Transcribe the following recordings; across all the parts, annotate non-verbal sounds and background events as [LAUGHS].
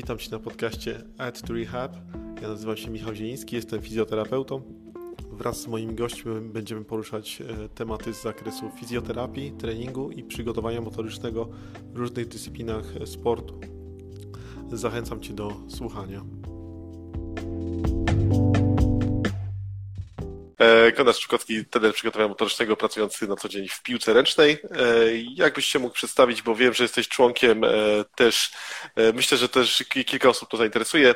Witam Cię na podcaście Add to Rehab. Ja nazywam się Michał Zieliński, jestem fizjoterapeutą. Wraz z moimi gośćmi będziemy poruszać e, tematy z zakresu fizjoterapii, treningu i przygotowania motorycznego w różnych dyscyplinach sportu. Zachęcam Cię do słuchania. Konrad Szczukowski, trener przygotowania motorycznego, pracujący na co dzień w piłce ręcznej. E, jakbyś się mógł przedstawić, bo wiem, że jesteś członkiem e, też, myślę, że też kilka osób to zainteresuje,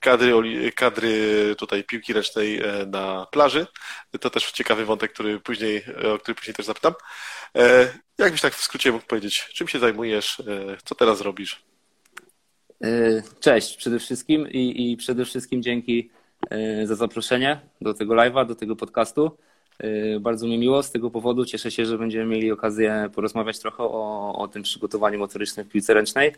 kadry, kadry tutaj piłki ręcznej na plaży. To też ciekawy wątek, który później, o który później też zapytam. Jakbyś tak w skrócie mógł powiedzieć, czym się zajmujesz, co teraz robisz? Cześć przede wszystkim i, i przede wszystkim dzięki E, za zaproszenie do tego live'a, do tego podcastu. E, bardzo mi miło z tego powodu. Cieszę się, że będziemy mieli okazję porozmawiać trochę o, o tym przygotowaniu motorycznym w piłce ręcznej.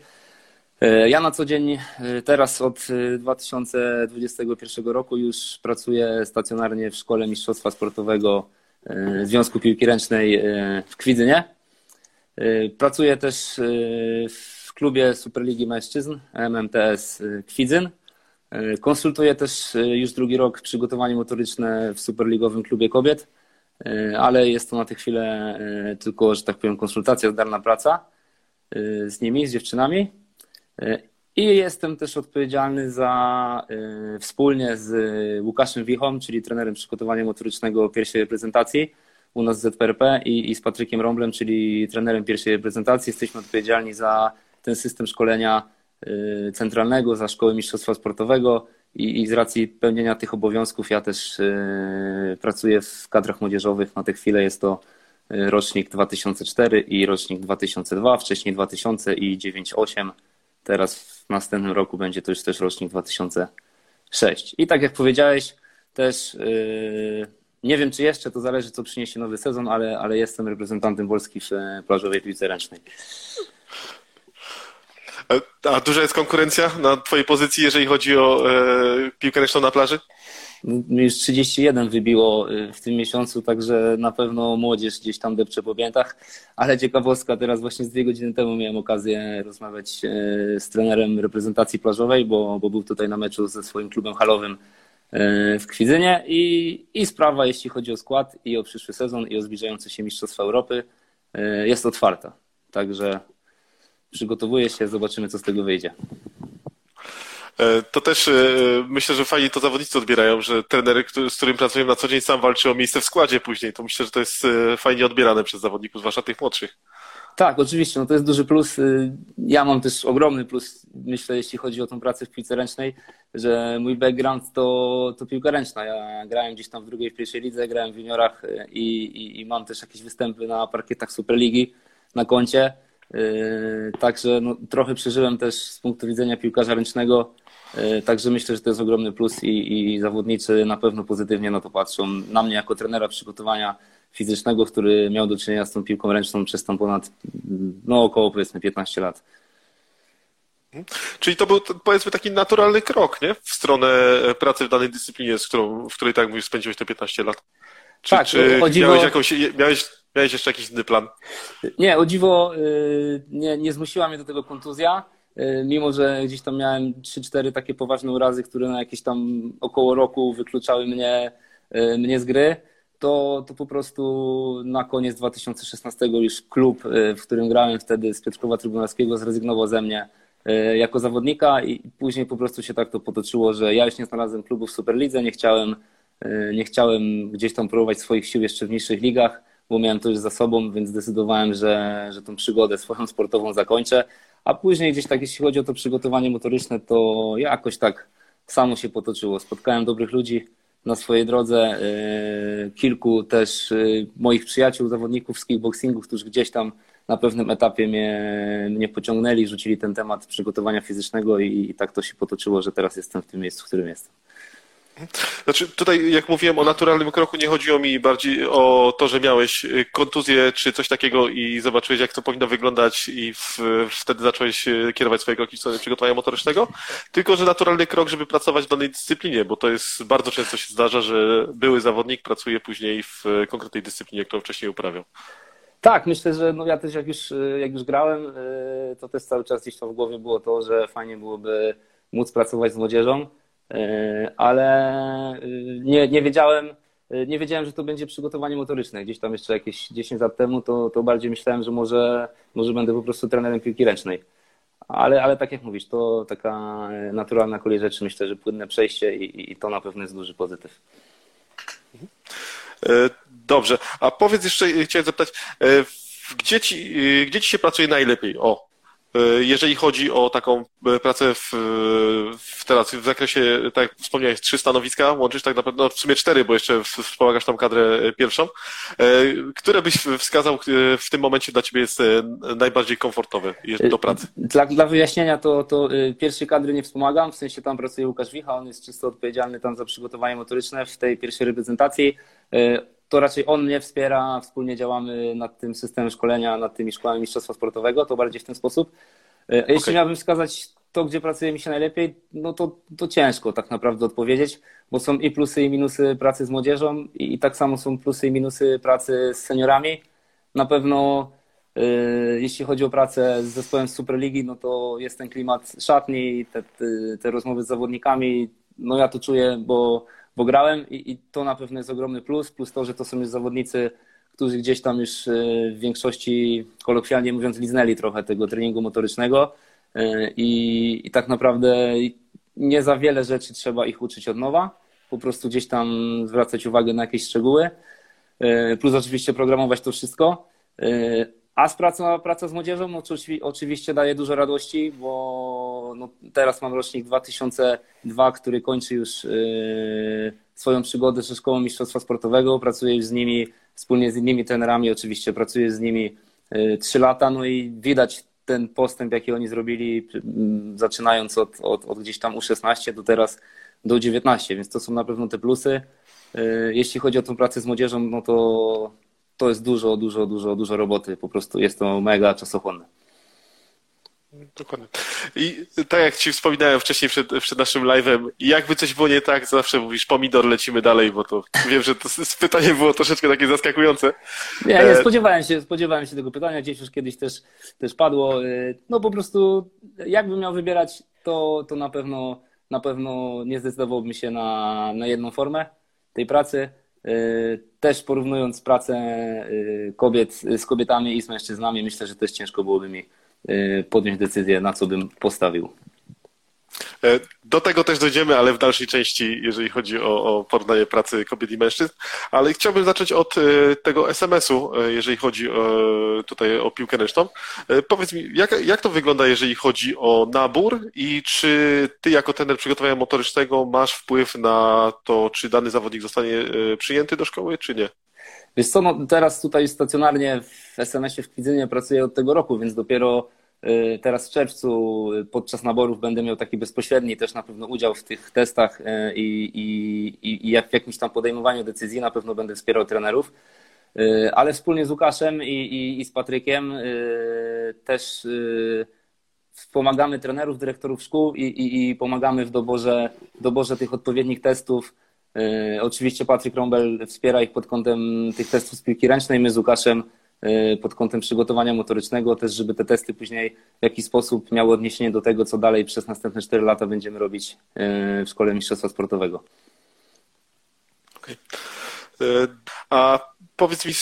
E, ja na co dzień teraz od 2021 roku już pracuję stacjonarnie w Szkole Mistrzostwa Sportowego Związku Piłki Ręcznej w Kwidzynie. Pracuję też w klubie Superligi Mężczyzn MMTS Kwidzyn. E, konsultuję też e, już drugi rok przygotowanie motoryczne w Superligowym Klubie Kobiet, e, ale jest to na tę chwilę tylko, że tak powiem, konsultacja, zdalna praca z nimi, z dziewczynami. I jestem też odpowiedzialny za wspólnie z Łukaszem Wichą, czyli trenerem przygotowania motorycznego pierwszej reprezentacji u nas w ZPRP i, i z Patrykiem Romblem, czyli trenerem pierwszej reprezentacji. Jesteśmy odpowiedzialni za ten system szkolenia centralnego, za Szkołę Mistrzostwa Sportowego i, i z racji pełnienia tych obowiązków ja też y, pracuję w kadrach młodzieżowych. Na tę chwilę jest to y, rocznik 2004 i rocznik 2002, wcześniej 2000 i 98. Teraz w następnym roku będzie to już też rocznik 2006. I tak jak powiedziałeś, też nie wiem, czy jeszcze to zależy, co przyniesie nowy sezon, ale, ale jestem reprezentantem Polski w plażowej piłce ręcznej. A duża jest konkurencja na Twojej pozycji, jeżeli chodzi o e, piłkę ręczną na plaży? Już 31 wybiło e, w tym miesiącu, także na pewno młodzież gdzieś tam depcze po piętach, ale ciekawostka, teraz właśnie z dwie godziny temu miałem okazję rozmawiać e, z trenerem reprezentacji plażowej, bo, bo był tutaj na meczu ze swoim klubem halowym e, w Kwidzynie i, i sprawa, jeśli chodzi o skład i o przyszły sezon i o zbliżające się Mistrzostwa Europy, jest otwarta. Także przygotowuję się, zobaczymy, co z tego wyjdzie. E, to też e, myślę, że fajnie to zawodnicy odbierają, że trener, z którym pracuję na co dzień, sam walczy o miejsce w składzie później. To myślę, że to jest e, fajnie odbierane przez zawodników, zwłaszcza tych młodszych. Tak, oczywiście, no to jest duży plus. Ja mam też ogromny plus, myślę, jeśli chodzi o tą pracę w piłce ręcznej, że mój background to, to piłka ręczna. Ja grałem gdzieś tam w drugiej, w pierwszej lidze, grałem w juniorach i, i, i mam też jakieś występy na parkietach Superligi na koncie. Yy, także no, trochę przeżyłem też z punktu widzenia piłkarza ręcznego. Yy, także myślę, że to jest ogromny plus i, i zawodnicy na pewno pozytywnie na to patrzą. Na mnie jako trenera przygotowania fizycznego, który miał do czynienia z tą piłką ręczną przez tam ponad no, około powiedzmy 15 lat. Czyli to był powiedzmy taki naturalny krok, nie? W stronę pracy w danej dyscyplinie, z którą, w której tak mówisz, spędziłeś te 15 lat. Czy, tak, czy miałeś, jakąś, miałeś Miałeś jeszcze jakiś inny plan? Nie, o dziwo y, nie, nie zmusiła mnie do tego kontuzja, y, mimo że gdzieś tam miałem 3-4 takie poważne urazy, które na jakieś tam około roku wykluczały mnie, y, mnie z gry. To, to po prostu na koniec 2016 już klub, w którym grałem wtedy z Piotrkowa Trybunalskiego zrezygnował ze mnie jako zawodnika i później po prostu się tak to potoczyło, że ja już nie znalazłem klubu w Superlidze, nie chciałem, nie chciałem gdzieś tam próbować swoich sił jeszcze w niższych ligach bo miałem to już za sobą, więc zdecydowałem, że, że tą przygodę swoją sportową zakończę. A później gdzieś tak, jeśli chodzi o to przygotowanie motoryczne, to jakoś tak samo się potoczyło. Spotkałem dobrych ludzi na swojej drodze, yy, kilku też yy, moich przyjaciół, zawodników z kickboxingu, którzy gdzieś tam na pewnym etapie mnie, mnie pociągnęli, rzucili ten temat przygotowania fizycznego i, i tak to się potoczyło, że teraz jestem w tym miejscu, w którym jestem. Znaczy, tutaj, jak mówiłem o naturalnym kroku, nie chodziło mi bardziej o to, że miałeś y, kontuzję czy coś takiego i zobaczyłeś, jak to powinno wyglądać, i w, wtedy zacząłeś y, kierować swoje kroki w stronę przygotowania motorycznego, tylko że naturalny krok, żeby pracować w danej dyscyplinie, bo to jest bardzo często się zdarza, że były zawodnik pracuje później w konkretnej dyscyplinie, którą wcześniej uprawiał. Tak, myślę, że no ja też jak już, jak już grałem, to też cały czas gdzieś tam w głowie było to, że fajnie byłoby móc pracować z młodzieżą, ale nie, nie wiedziałem, nie wiedziałem, że to będzie przygotowanie motoryczne. Gdzieś tam jeszcze jakieś 10 lat temu to, to bardziej myślałem, że może, może będę po prostu trenerem piłki ręcznej. Ale, ale tak jak mówisz, to taka naturalna kolej rzeczy, myślę, że płynne przejście i, i to na pewno jest duży pozytyw. E, dobrze, a powiedz jeszcze, chciałem zapytać, e, gdzie ci, gdzie ci się pracuje najlepiej? O, E, jeżeli chodzi o taką e, pracę w, w teraz w zakresie, tak jak wspomniałeś, trzy stanowiska, łączysz tak naprawdę, no w sumie cztery, bo jeszcze wspomagasz tam kadrę pierwszą. E, które byś wskazał w tym momencie dla Ciebie jest najbardziej komfortowe do pracy? Dla, dla wyjaśnienia to, to pierwszej kadry nie wspomagam, w sensie tam pracuje Łukasz Wicha, on jest czysto odpowiedzialny tam za przygotowanie motoryczne w tej pierwszej reprezentacji to raczej on mnie wspiera, wspólnie działamy nad tym systemem szkolenia, nad tymi szkołami mistrzostwa sportowego, to bardziej w ten sposób. E, jeśli okay. miałbym wskazać to, gdzie pracuje mi się najlepiej, no to, to ciężko tak naprawdę odpowiedzieć, bo są i plusy i minusy pracy z młodzieżą i, i tak samo są plusy i minusy pracy z seniorami. Na pewno yy, jeśli chodzi o pracę z zespołem z Superligi, no to jest ten klimat szatni, te, te, te rozmowy z zawodnikami, no ja to czuję, bo bo grałem i, i, to na pewno jest ogromny plus, plus to, że to są już zawodnicy, którzy gdzieś tam już e, w większości, kolokwialnie mówiąc, liznęli trochę tego treningu motorycznego e, i, i tak naprawdę nie za wiele rzeczy trzeba ich uczyć od nowa, po prostu gdzieś tam zwracać uwagę na jakieś szczegóły, e, plus oczywiście programować to wszystko. A z praca, praca z młodzieżą oczywiście daje dużo radości, bo no, teraz mam rocznik 2002, który kończy już yy, swoją przygodę ze Szkołą Mistrzostwa Sportowego. Pracuję już z nimi, wspólnie z innymi trenerami oczywiście, pracuję z nimi yy, 3 lata, no i widać ten postęp, jaki oni zrobili, yy, zaczynając od, od, od gdzieś tam U16 do teraz do U19, więc to są na pewno te plusy. Yy, jeśli chodzi o tą pracę z młodzieżą, no to to jest dużo, dużo, dużo, dużo roboty. Po prostu jest to mega czasochłonne. Dokładnie. I tak jak Ci wspominałem wcześniej przed, przed naszym live'em, jakby coś było nie tak, zawsze mówisz pomidor, lecimy dalej, bo to wiem, że to pytanie było troszeczkę takie zaskakujące. Nie, nie, e, spodziewałem się, spodziewałem się tego pytania, gdzieś już kiedyś też, też padło. E, no po prostu jakbym miał wybierać, to, to na pewno na pewno nie zdecydowałbym się na, na jedną formę tej pracy. Y, też porównując pracę kobiet z kobietami i z mężczyznami, myślę, że też ciężko byłoby mi podjąć decyzję, na co bym postawił. E, do tego też dojdziemy, ale w dalszej części, jeżeli chodzi o, o porównanie pracy kobiet i mężczyzn. Ale chciałbym zacząć od e, tego SMS-u, e, jeżeli chodzi o, tutaj o piłkę ręczną. Powiedz mi, jak, jak to wygląda, jeżeli chodzi o nabór i czy ty jako trener przygotowania motorycznego masz wpływ na to, czy dany zawodnik zostanie przyjęty do szkoły, czy nie? Wiesz co, no teraz tutaj stacjonarnie w SMS-ie w Kwidzynie pracuję od tego roku, więc dopiero Y, teraz w czerwcu y, podczas naborów będę miał taki bezpośredni też na pewno udział w tych testach y, i, i, i w jakimś tam podejmowaniu decyzji. Na pewno będę wspierał trenerów, ale wspólnie z Łukaszem i, i, z Patrykiem też wspomagamy trenerów, dyrektorów szkół i pomagamy w doborze, doborze tych odpowiednich testów. Oczywiście Patryk Rombel wspiera ich pod kątem tych testów z piłki ręcznej. My z Łukaszem Y, pod kątem przygotowania motorycznego, też żeby te testy później w jakiś sposób miały odniesienie do tego, co dalej przez następne 4 lata będziemy robić y, w szkole mistrzostwa sportowego. Okay. A powiedz mi,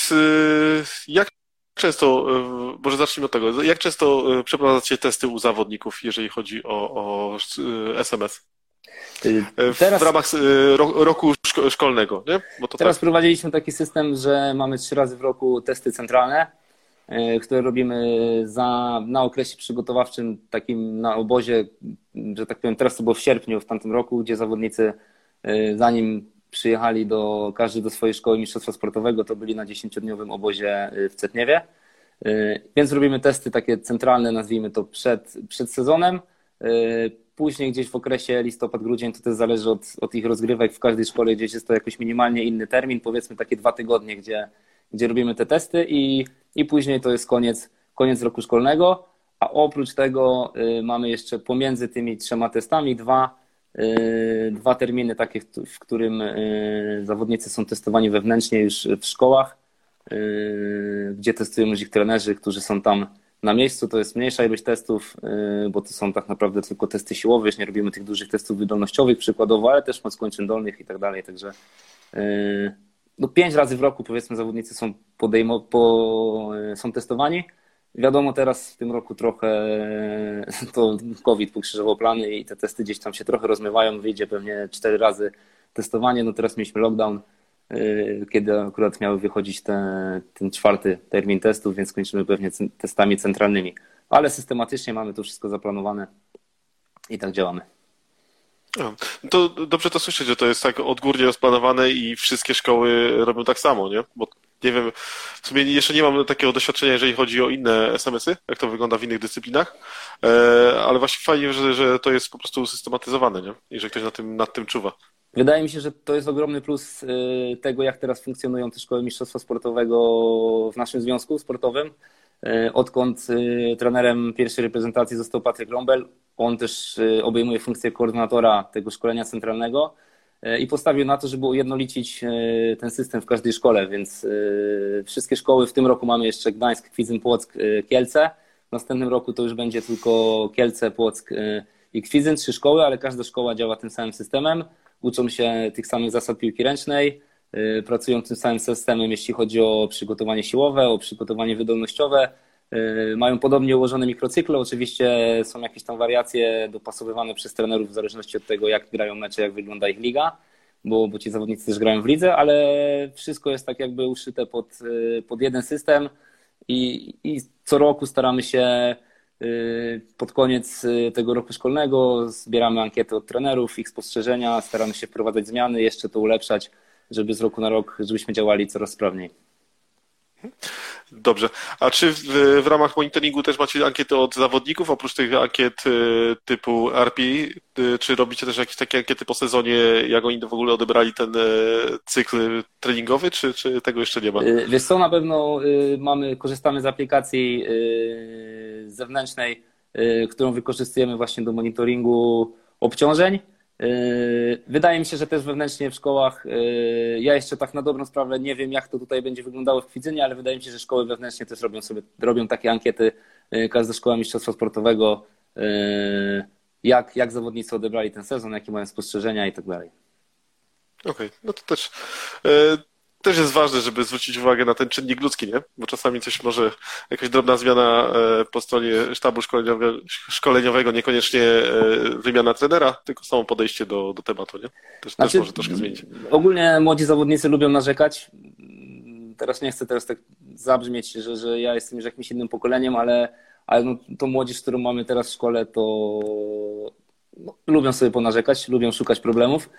jak często, może zacznijmy od tego, jak często przeprowadzacie testy u zawodników, jeżeli chodzi o, o SMS? Y, teraz, w ramach y, roku szkolnego, nie? teraz tak. prowadziliśmy taki system, że mamy trzy razy w roku testy centralne, y, które robimy za, na okresie przygotowawczym, takim na obozie, że tak powiem, teraz to było w sierpniu w tamtym roku, gdzie zawodnicy zanim przyjechali do, każdy do swojej szkoły mistrzostwa sportowego, to byli na dziesięciodniowym obozie w Cetniewie. Więc robimy testy takie centralne, nazwijmy to przed, przed sezonem Później gdzieś w okresie listopad-grudzień to też zależy od, od ich rozgrywek. W każdej szkole gdzieś jest to jakoś minimalnie inny termin, powiedzmy takie dwa tygodnie, gdzie, gdzie robimy te testy i, i później to jest koniec, koniec roku szkolnego. A oprócz tego y, mamy jeszcze pomiędzy tymi trzema testami dwa, y, dwa terminy takie, w którym y, zawodnicy są testowani wewnętrznie już w szkołach. gdzie testują ich trenerzy, którzy są tam na miejscu. To jest mniejsza ilość testów, bo to są tak naprawdę tylko testy siłowe, już nie robimy tych dużych testów wydolnościowych przykładowo, ale też moc kończyn dolnych i tak dalej, także no pięć razy w roku powiedzmy zawodnicy są podejmo, po, są testowani. Wiadomo, teraz w tym roku trochę to COVID pokrzyżował plany i te testy gdzieś tam się trochę rozmywają. Wyjdzie pewnie cztery razy testowanie. No teraz mieliśmy lockdown, y, kiedy akurat miały wychodzić te, ten czwarty termin testów, więc kończymy pewnie testami centralnymi. Ale systematycznie mamy to wszystko zaplanowane i tak działamy. No, to dobrze to słyszeć, że to jest tak odgórnie rozplanowane i wszystkie szkoły robią tak samo, nie? Bo nie wiem, w sumie jeszcze nie mam takiego doświadczenia, jeżeli chodzi o inne SMS-y, jak to wygląda w innych dyscyplinach, e, ale właśnie fajnie, że, że to jest po prostu systematyzowane, nie? I że ktoś nad tym, nad tym czuwa. Wydaje mi się, że to jest ogromny plus e, tego, jak teraz funkcjonują te szkoły mistrzostwa sportowego w naszym związku sportowym. E, odkąd trenerem pierwszej reprezentacji został Patryk Rombel, on też obejmuje funkcję koordynatora tego szkolenia centralnego i postawił na to, żeby ujednolicić ten system w każdej szkole, więc wszystkie szkoły w tym roku mamy jeszcze Gdańsk, Kwidzyn, Płock, Kielce. W następnym roku to już będzie tylko Kielce, Płock i Kwidzyn, trzy szkoły, ale każda szkoła działa tym samym systemem. Uczą się tych samych zasad piłki ręcznej, pracują tym samym systemem, jeśli chodzi o przygotowanie siłowe, o przygotowanie wydolnościowe, Y, mają podobnie ułożone mikrocykle. Oczywiście są jakieś tam wariacje dopasowywane przez trenerów w zależności od tego, jak grają mecze, jak wygląda ich liga, bo, bo ci zawodnicy też grają w lidze, ale wszystko jest tak jakby uszyte pod, y, pod jeden system i, i co roku staramy się y, pod koniec tego roku szkolnego zbieramy ankiety od trenerów, ich spostrzeżenia, staramy się wprowadzać zmiany, jeszcze to ulepszać, żeby z roku na rok, żebyśmy działali coraz sprawniej. Dobrze. A czy w, w, ramach monitoringu też macie ankiety od zawodników, oprócz tych ankiet y, typu RPI? Y, czy robicie też jakieś takie ankiety po sezonie, jak oni w ogóle odebrali ten y, cykl treningowy, czy, czy tego jeszcze nie ma? Wiesz co, na pewno mamy, korzystamy z aplikacji zewnętrznej, którą wykorzystujemy właśnie do monitoringu obciążeń. Yy, wydaje mi się, że też wewnętrznie w szkołach, yy, ja jeszcze tak na dobrą sprawę nie wiem, jak to tutaj będzie wyglądało w Kwidzynie, ale wydaje mi się, że szkoły wewnętrznie też robią sobie, robią takie ankiety, yy, każda szkoła mistrzostwa sportowego, jak, jak zawodnicy odebrali ten sezon, jakie mają spostrzeżenia i tak dalej. Okej, okay. no to też też jest ważne, żeby zwrócić uwagę na ten czynnik ludzki, nie? Bo czasami coś może, jakaś drobna zmiana e, po stronie sztabu szkoleniowego, szkoleniowego niekoniecznie e, wymiana trenera, tylko samo podejście do, do tematu, nie? Też, znaczy, też może troszkę zmienić. Ogólnie młodzi zawodnicy lubią narzekać. Teraz nie chcę teraz tak zabrzmieć, że, że ja jestem już jakimś innym pokoleniem, ale, ale no, to młodzież, którą mamy teraz w szkole, to no, lubią sobie ponarzekać, lubią szukać problemów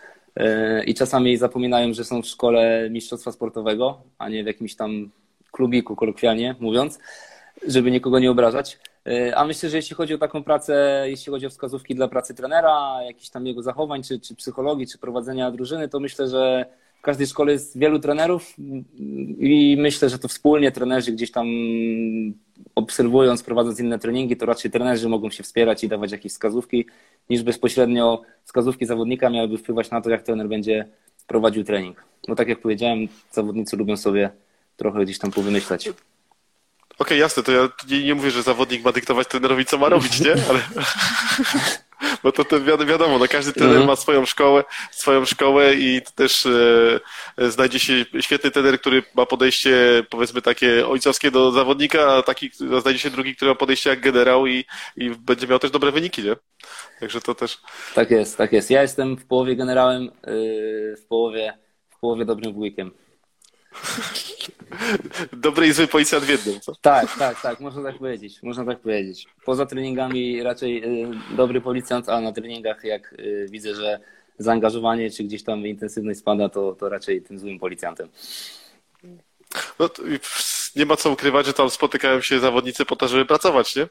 i czasami zapominają, że są w szkole mistrzostwa sportowego, a nie w jakimś tam klubiku, kolokwialnie mówiąc, żeby nikogo nie obrażać. A myślę, że jeśli chodzi o taką pracę, jeśli chodzi o wskazówki dla pracy trenera, jakichś tam jego zachowań, czy, czy psychologii, czy prowadzenia drużyny, to myślę, że w każdej szkole jest wielu trenerów i myślę, że to wspólnie trenerzy gdzieś tam obserwując, prowadząc inne treningi, to raczej trenerzy mogą się wspierać i dawać jakieś wskazówki, niż bezpośrednio wskazówki zawodnika miałyby wpływać na to, jak trener będzie prowadził trening. No tak jak powiedziałem, zawodnicy lubią sobie trochę gdzieś tam powymyślać. Okej, okay, jasne, to ja nie, nie mówię, że zawodnik ma dyktować trenerowi, co ma robić, nie? Ale... [LAUGHS] Bo to, to wiadomo, no każdy trener mhm. ma swoją szkołę, swoją szkołę i też e, znajdzie się świetny trener, który ma podejście powiedzmy takie ojcowskie do zawodnika, a taki znajdzie się drugi, który ma podejście jak generał i, i będzie miał też dobre wyniki, nie? Także to też. Tak jest, tak jest. Ja jestem w połowie generałem, yy, w połowie, w połowie dobrym wujkiem. [LAUGHS] Dobry i zły policjant w jednym, co? Tak, tak, tak, można tak powiedzieć, można tak powiedzieć. Poza treningami raczej y, dobry policjant, a na treningach jak y, widzę, że zaangażowanie czy gdzieś tam intensywność spada, to, to raczej tym złym policjantem. No, nie ma co ukrywać, że tam spotykają się zawodnicy po to, żeby pracować, nie?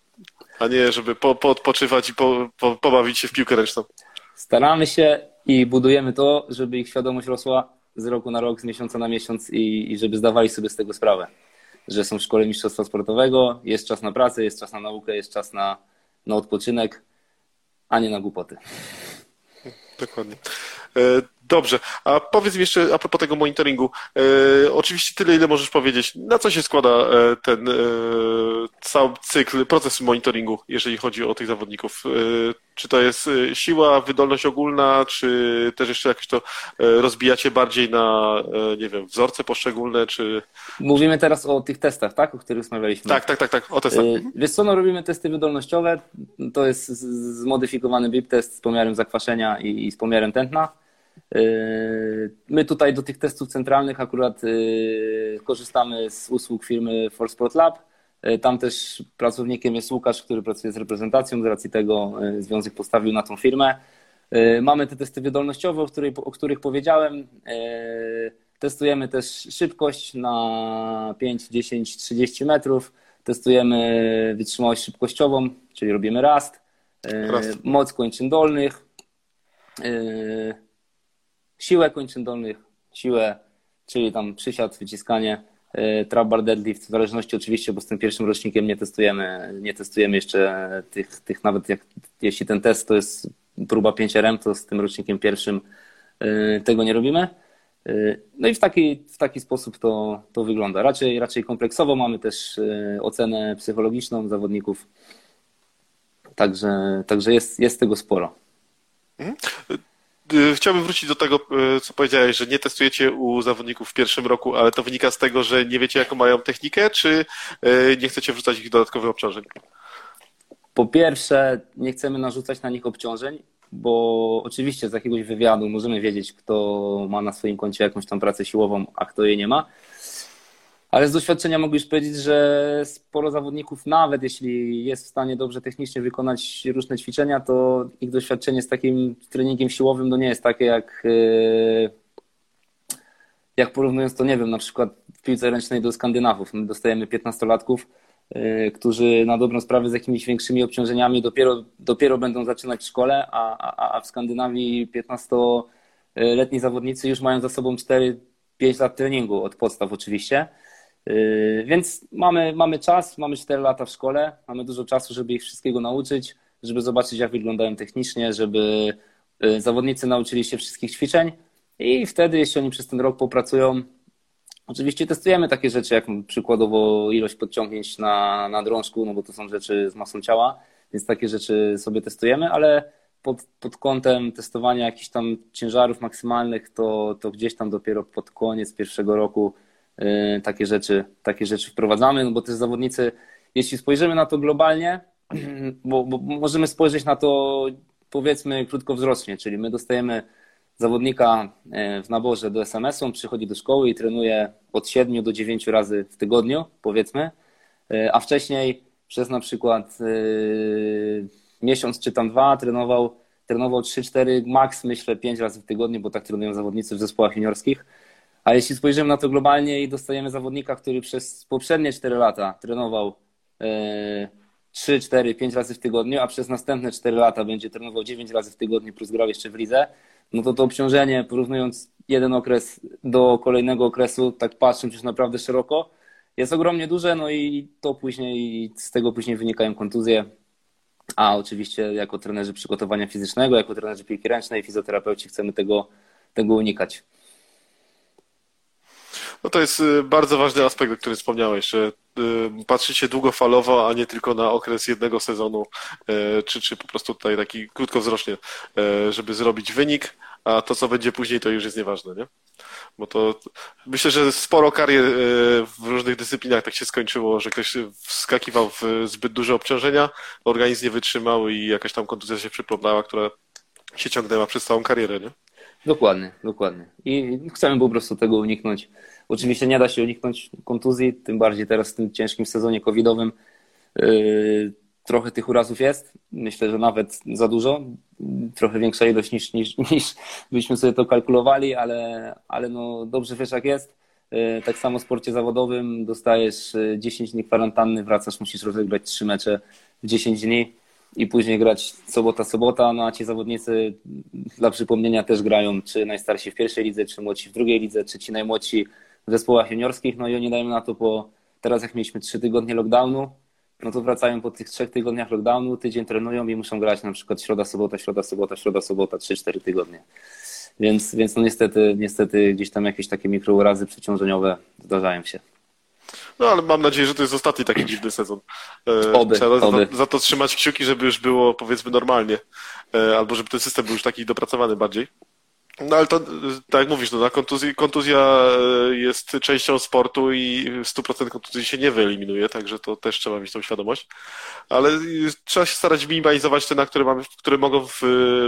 A nie, żeby po, po odpoczywać i po, po, pobawić się w piłkę ręczną. Staramy się i budujemy to, żeby ich świadomość rosła z roku na rok, z miesiąca na miesiąc i, i żeby zdawali sobie z tego sprawę, że są w szkole mistrzostwa sportowego, jest czas na pracę, jest czas na naukę, jest czas na, na odpoczynek, a nie na głupoty. Dokładnie. Dobrze, a powiedz mi jeszcze a propos tego monitoringu. E, oczywiście tyle, ile możesz powiedzieć. Na co się składa e, ten e, cały cykl, proces monitoringu, jeżeli chodzi o tych zawodników? Czy to jest e, siła, wydolność ogólna, czy też jeszcze jakoś to e, rozbijacie bardziej na, nie wiem, wzorce poszczególne, czy... Mówimy teraz o tych testach, tak? O których rozmawialiśmy. Tak, tak, tak, tak, o testach. Wiesz co, no robimy testy wydolnościowe. To jest zmodyfikowany BIP test z pomiarem zakwaszenia i z pomiarem tętna. My tutaj do tych testów centralnych akurat korzystamy z usług firmy Forsport Lab. Yy, tam też pracownikiem jest Łukasz, który pracuje z reprezentacją, z racji tego związek postawił na tą firmę. Mamy te testy wydolnościowe, o, której, o których powiedziałem. Testujemy też szybkość na 5, 10, 30 metrów. Testujemy wytrzymałość szybkościową, czyli robimy rast. rast. Moc kończyn dolnych siłę kończyn dolnych, siłę, czyli tam przysiad, wyciskanie, e, trap bar deadlift, w zależności oczywiście, bo z tym pierwszym rocznikiem nie testujemy, nie testujemy jeszcze tych, tych nawet jak, jeśli ten test to jest próba 5RM, to z tym rocznikiem pierwszym e, tego nie robimy. E, no i w taki, w taki sposób to, to wygląda. Raczej, raczej kompleksowo mamy też ocenę psychologiczną zawodników, także, także jest, jest tego sporo. Y, chciałbym wrócić do tego, y, co powiedziałeś, że nie testujecie u zawodników w pierwszym roku, ale to wynika z tego, że nie wiecie, jaką mają technikę, czy y, nie chcecie wrzucać ich dodatkowych obciążeń? Po pierwsze, nie chcemy narzucać na nich obciążeń, bo oczywiście z jakiegoś wywiadu możemy wiedzieć, kto ma na swoim koncie jakąś tam pracę siłową, a kto jej nie ma. Ale z doświadczenia mogę już powiedzieć, że sporo zawodników, nawet jeśli jest w stanie dobrze technicznie wykonać różne ćwiczenia, to ich doświadczenie z takim treningiem siłowym no nie jest takie jak, e, jak porównując to, nie wiem, na przykład w piłce ręcznej do Skandynawów. My dostajemy 15-latków, e, którzy na dobrą sprawę z jakimiś większymi obciążeniami dopiero, dopiero będą zaczynać szkole, a, a, a w Skandynawii 15-letni zawodnicy już mają za sobą 4-5 lat treningu od podstaw oczywiście. Yy, więc mamy, mamy czas, mamy 4 lata w szkole, mamy dużo czasu, żeby ich wszystkiego nauczyć, żeby zobaczyć, jak wyglądają technicznie, żeby yy, zawodnicy nauczyli się wszystkich ćwiczeń. I wtedy, jeśli oni przez ten rok popracują, oczywiście testujemy takie rzeczy, jak przykładowo ilość podciągnięć na, na drążku, no bo to są rzeczy z masą ciała, więc takie rzeczy sobie testujemy, ale pod, pod kątem testowania jakichś tam ciężarów maksymalnych, to, to gdzieś tam dopiero pod koniec pierwszego roku takie rzeczy, takie rzeczy wprowadzamy, no bo też zawodnicy, jeśli spojrzymy na to globalnie, [CLEARS THROAT] bo, bo możemy spojrzeć na to powiedzmy krótkowzrocznie, czyli my dostajemy zawodnika y, w naborze do SMS-u, on przychodzi do szkoły i trenuje od 7 do 9 razy w tygodniu, powiedzmy, y, a wcześniej przez na przykład miesiąc czy tam dwa trenował, trenował 3-4, maks myślę 5 razy w tygodniu, bo tak trenują zawodnicy w zespołach juniorskich a jeśli spojrzymy na to globalnie i dostajemy zawodnika, który przez poprzednie 4 lata trenował 3, 4, 5 razy w tygodniu, a przez następne 4 lata będzie trenował 9 razy w tygodniu plus grał jeszcze w lidze, no to to obciążenie, porównując jeden okres do kolejnego okresu, tak patrząc już naprawdę szeroko, jest ogromnie duże, no i to później, z tego później wynikają kontuzje, a oczywiście jako trenerzy przygotowania fizycznego, jako trenerzy piłki ręcznej, fizjoterapeuci chcemy tego, tego unikać. No to jest y, bardzo ważny aspekt, o którym wspomniałeś, że y, patrzycie długofalowo, a nie tylko na okres jednego sezonu, y, czy, czy po prostu tutaj taki krótkowzrocznie, żeby zrobić wynik, a to, co będzie później, to już jest nieważne, nie? Bo to myślę, że sporo karier w różnych dyscyplinach tak się skończyło, że ktoś wskakiwał w zbyt duże obciążenia, organizm nie wytrzymał i jakaś tam kontuzja się przypomniała, która się ciągnęła przez całą karierę, nie? Dokładnie, dokładnie. I chcemy po prostu tego uniknąć. Oczywiście nie da się uniknąć kontuzji, tym bardziej teraz w tym ciężkim sezonie covidowym. Yy, trochę tych urazów jest. Myślę, że nawet za dużo. Trochę większa ilość niż, niż, [LAUGHS] niż byśmy sobie to kalkulowali, ale, ale no dobrze wiesz jak jest. Yy, tak samo w sporcie zawodowym dostajesz 10 yy, dni kwarantanny, wracasz, musisz rozegrać 3 mecze w 10 dni i później grać sobota, sobota, no a ci zawodnicy dla przypomnienia też grają, czy najstarsi w pierwszej lidze, czy młodsi w drugiej lidze, czy ci najmłodsi w zespołach juniorskich, no i oni dają na to po, teraz jak mieliśmy trzy tygodnie lockdownu, no to wracają po tych trzech tygodniach lockdownu, tydzień trenują i muszą grać na przykład środa, sobota, środa, sobota, środa, sobota, trzy, cztery tygodnie. Więc, więc no niestety, niestety gdzieś tam jakieś takie mikrourazy przeciążeniowe zdarzają się. No ale mam nadzieję, że to jest ostatni taki dziwny sezon. E, oby, Trzeba oby. Za, za, to trzymać kciuki, żeby już było powiedzmy normalnie. E, albo żeby ten system był już taki dopracowany bardziej. No ale to, tak jak mówisz, no, na kontuzji, kontuzja e, jest częścią sportu i 100% kontuzji się nie wyeliminuje, także to też trzeba mieć tą świadomość. Ale trzeba się starać minimalizować te, na które, mamy, które mogą w,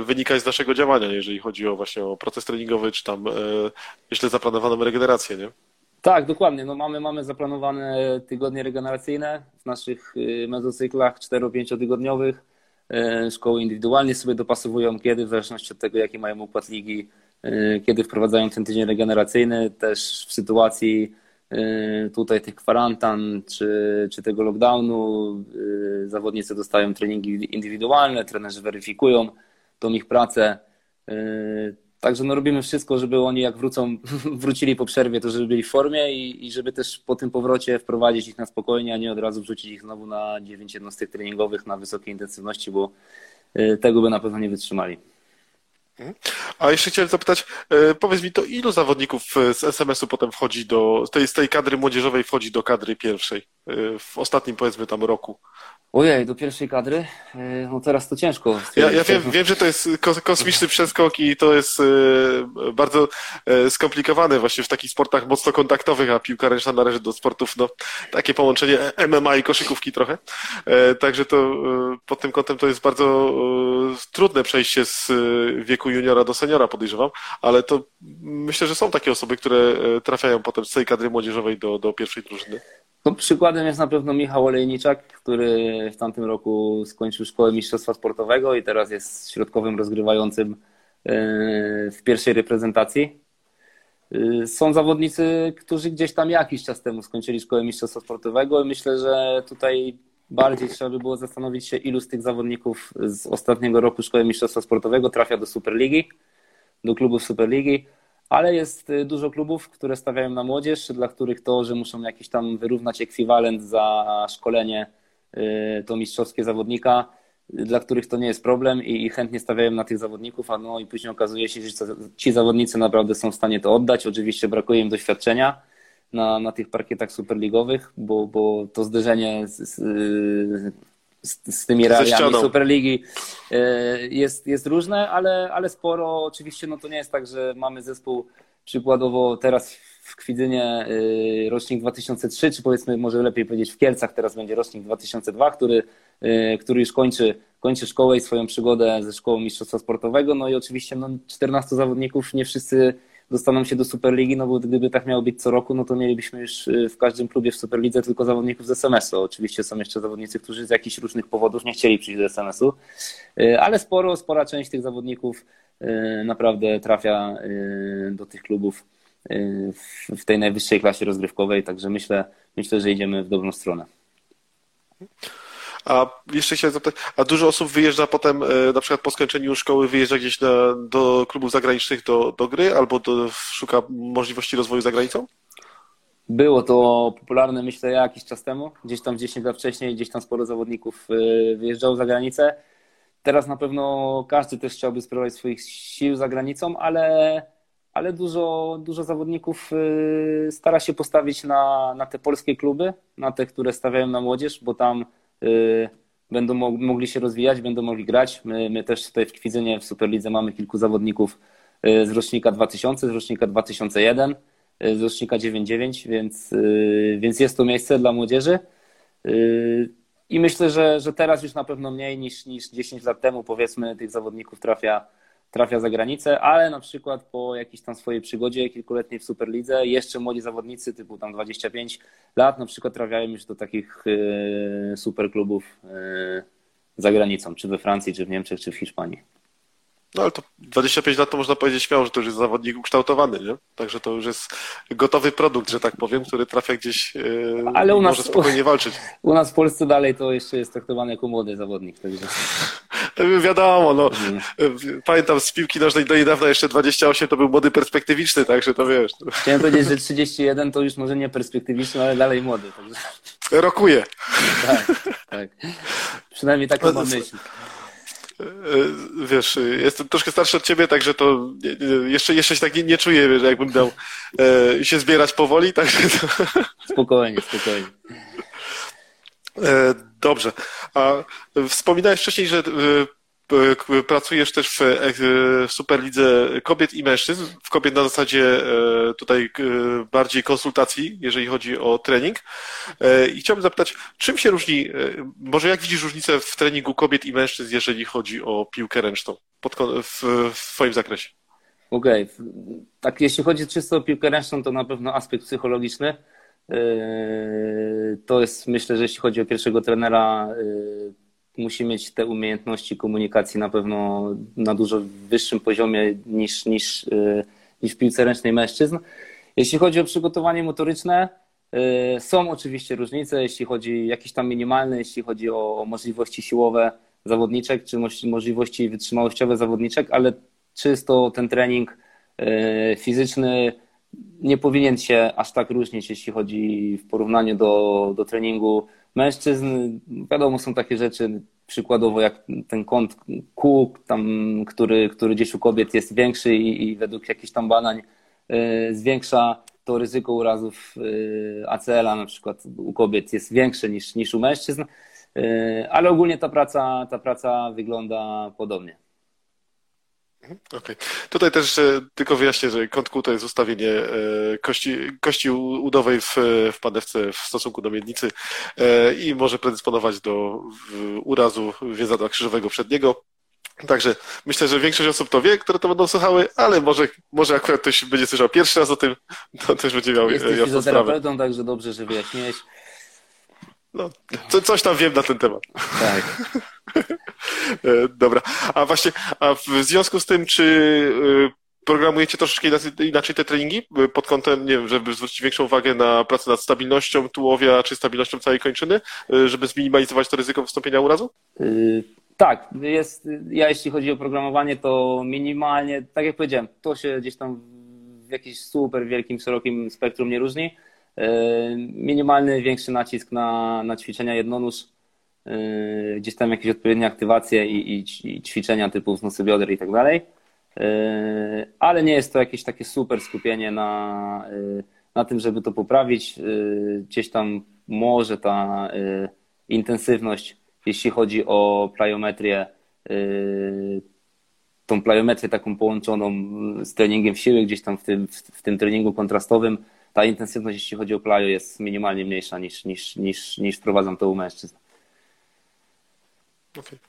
wynikać z naszego działania, jeżeli chodzi o właśnie o proces treningowy, czy tam źle zaplanowaną regenerację, nie? Tak, dokładnie. No mamy, mamy zaplanowane tygodnie regeneracyjne w naszych y, mezocyklach 4-5 tygodniowych. E, szkoły indywidualnie sobie dopasowują kiedy, w zależności od tego, jaki mają układ ligi, e, kiedy wprowadzają ten tydzień regeneracyjny. Też w sytuacji e, tutaj tych kwarantan czy, czy tego lockdownu zawodnicy dostają treningi indywidualne, trenerzy weryfikują tą ich pracę. Także no robimy wszystko, żeby oni jak wrócą, [LAUGHS] wrócili po przerwie, to żeby byli w formie i, i żeby też po tym powrocie wprowadzić ich na spokojnie, a nie od razu wrzucić ich znowu na 9 jednostek treningowych na wysokiej intensywności, bo y, tego by na pewno nie wytrzymali. A jeszcze chciałem zapytać, y, powiedz mi, to ilu zawodników z SMS-u potem wchodzi do, tej, z tej kadry młodzieżowej wchodzi do kadry pierwszej y, w ostatnim powiedzmy tam roku? Ojej, do pierwszej kadry? E, no teraz to ciężko. Ja, ja wiem, wiem, że to jest kosmiczny przeskok i to jest e, bardzo e, skomplikowane właśnie w takich sportach mocno kontaktowych, a piłka ręczna należy do sportów, no, takie połączenie MMA i koszykówki trochę. Także to pod tym kątem to jest bardzo trudne przejście z wieku juniora do seniora, podejrzewam, ale to myślę, że są takie osoby, które trafiają potem z tej kadry młodzieżowej do, do pierwszej drużyny. No, przykładem jest na pewno Michał Olejniczak, który w tamtym roku skończył szkołę mistrzostwa sportowego i teraz jest środkowym rozgrywającym e, w pierwszej reprezentacji. E, są zawodnicy, którzy gdzieś tam jakiś czas temu skończyli szkołę mistrzostwa sportowego i myślę, że tutaj bardziej trzeba by było zastanowić się, ilu z tych zawodników z ostatniego roku szkoły mistrzostwa sportowego trafia do Superligi, do klubów Superligi ale jest y, dużo klubów, które stawiają na młodzież, dla których to, że muszą jakiś tam wyrównać ekwiwalent za szkolenie, y, to mistrzowskie zawodnika, dla których to nie jest problem i chętnie stawiają na tych zawodników, a no i później okazuje się, że ci zawodnicy naprawdę są w stanie to oddać. Oczywiście brakuje im doświadczenia na, na tych parkietach superligowych, bo, bo to zderzenie z, z, z, z tymi realiami Superligi e, jest, jest różne, ale, ale sporo. Oczywiście no to nie jest tak, że mamy zespół przykładowo teraz w Kwidzynie e, rocznik 2003, czy powiedzmy może lepiej powiedzieć w Kielcach teraz będzie rocznik 2002, który, e, który już kończy, kończy szkołę i swoją przygodę ze szkołą mistrzostwa sportowego. No i oczywiście no, 14 zawodników, nie wszyscy dostaną się do Superligi, no bo gdyby tak miało być co roku, no to mielibyśmy już y, w każdym klubie w Superlidze tylko zawodników z SMS-u. Oczywiście są jeszcze zawodnicy, którzy z jakichś różnych powodów nie chcieli przyjść do SMS-u, y, ale sporo, spora część tych zawodników y, naprawdę trafia do tych klubów w tej najwyższej klasie rozgrywkowej, także myślę, myślę, że idziemy w dobrą stronę. A jeszcze chciałem zapytać, a dużo osób wyjeżdża potem, e, na przykład po skończeniu szkoły, wyjeżdża gdzieś na, do klubów zagranicznych do, do gry albo do, szuka możliwości rozwoju za granicą? Było to popularne, myślę, jakiś czas temu. Gdzieś tam 10 lat wcześniej, gdzieś tam sporo zawodników e, wyjeżdżało za granicę. Teraz na pewno każdy też chciałby spróbować swoich sił za granicą, ale, ale dużo, dużo zawodników e, stara się postawić na, na te polskie kluby, na te, które stawiają na młodzież, bo tam będą mogli się rozwijać, będą mogli grać. My, my też tutaj w Kwidzynie w Superlidze mamy kilku zawodników y, z rocznika 2000, z rocznika 2001, y, z rocznika 99, więc, więc jest to miejsce dla młodzieży. I myślę, że, że teraz już na pewno mniej niż, niż 10 lat temu, powiedzmy, tych zawodników trafia trafia za granicę, ale na przykład po jakiejś tam swojej przygodzie kilkuletniej w Superlidze jeszcze młodzi zawodnicy typu tam 25 lat na przykład trafiają już do takich e, superklubów e, za granicą, czy we Francji, czy w Niemczech, czy w Hiszpanii. No ale to 25 lat to można powiedzieć śmiało, że to już jest zawodnik ukształtowany, nie? Także to już jest gotowy produkt, że tak powiem, który trafia gdzieś yy, ale u nas, może spokojnie walczyć. U nas w Polsce dalej to jeszcze jest traktowany jako młody zawodnik. Także... [LAUGHS] Wiadomo, no. Pamiętam z piłki nożnej do niedawna jeszcze 28 to był młody perspektywiczny, także to wiesz. Chciałem powiedzieć, że 31 to już może nie perspektywiczny, ale dalej młody. Także... Rokuje. Tak, tak. Przynajmniej taką mam myśl. wiesz, jestem troszkę starszy od ciebie, także to jeszcze, jeszcze się tak nie, nie czuję, że jakbym dał się zbierać powoli, także to... Spokojnie, spokojnie. Dobrze. A wspominałeś wcześniej, że pracujesz też w Superlidze kobiet i mężczyzn, w kobiet na zasadzie e, tutaj e, bardziej konsultacji, jeżeli chodzi o trening. E, I chciałbym zapytać, czym się różni, może jak widzisz różnicę w treningu kobiet i mężczyzn, jeżeli chodzi o piłkę ręczną pod, w, w Twoim zakresie? Okej, okay. tak jeśli chodzi czysto o piłkę ręczną, to na pewno aspekt psychologiczny. To jest, myślę, że jeśli chodzi o pierwszego trenera, musi mieć te umiejętności komunikacji na pewno na dużo wyższym poziomie niż, niż, y, niż w piłce ręcznej mężczyzn. Jeśli chodzi o przygotowanie motoryczne, są oczywiście różnice, jeśli chodzi jakieś tam minimalne, jeśli chodzi o, możliwości siłowe zawodniczek, czy możliwości wytrzymałościowe zawodniczek, ale czysto ten trening fizyczny nie powinien się aż tak różnić, jeśli chodzi w porównaniu do, do treningu mężczyzn. Wiadomo, są takie rzeczy, przykładowo jak ten kąt Q, tam, który, który gdzieś u kobiet jest większy i, i według jakichś tam badań y, zwiększa to ryzyko urazów y, ACL-a na przykład u kobiet jest większe niż, niż u mężczyzn, y, ale ogólnie ta praca, ta praca wygląda podobnie. Okay. Tutaj też tylko wyjaśnię, że kąt Q to jest ustawienie e, kości, kości udowej w, w panewce w stosunku do miednicy e, i może predysponować do urazu więzadła krzyżowego przedniego. Także myślę, że większość osób to wie, które to będą słuchały, ale może, może akurat ktoś będzie słyszał pierwszy raz o tym, to też będzie miał Jesteś jasną fizjoterapeutą, także dobrze, że wyjaśniłeś. No, co, coś tam wiem na ten temat. Tak. [LAUGHS] E, dobra. A właśnie, a w związku z tym, czy e, programujecie troszeczkę inaczej te treningi e, pod kątem, nie wiem, żeby zwrócić większą uwagę na pracę nad stabilnością tułowia czy stabilnością całej kończyny, żeby zminimalizować to ryzyko wystąpienia urazu? Yy, tak, jest, ja jeśli chodzi o programowanie, to minimalnie, tak jak powiedziałem, to się gdzieś tam w jakimś super wielkim, szerokim spektrum nie różni. Minimalny, większy nacisk na, na ćwiczenia jednonóż, Yy, gdzieś tam jakieś odpowiednie aktywacje i, i, i ćwiczenia typu wznosy bioder i tak dalej. Yy, ale nie jest to jakieś takie super skupienie na, yy, na tym, żeby to poprawić. Gdzieś tam może ta intensywność, jeśli chodzi o plyometrię, tą plyometrię taką połączoną z treningiem siły, gdzieś tam w tym, w tym treningu kontrastowym, ta intensywność, jeśli chodzi o plyo, jest minimalnie mniejsza niż, niż, niż, niż wprowadzam to u mężczyzn. Okay.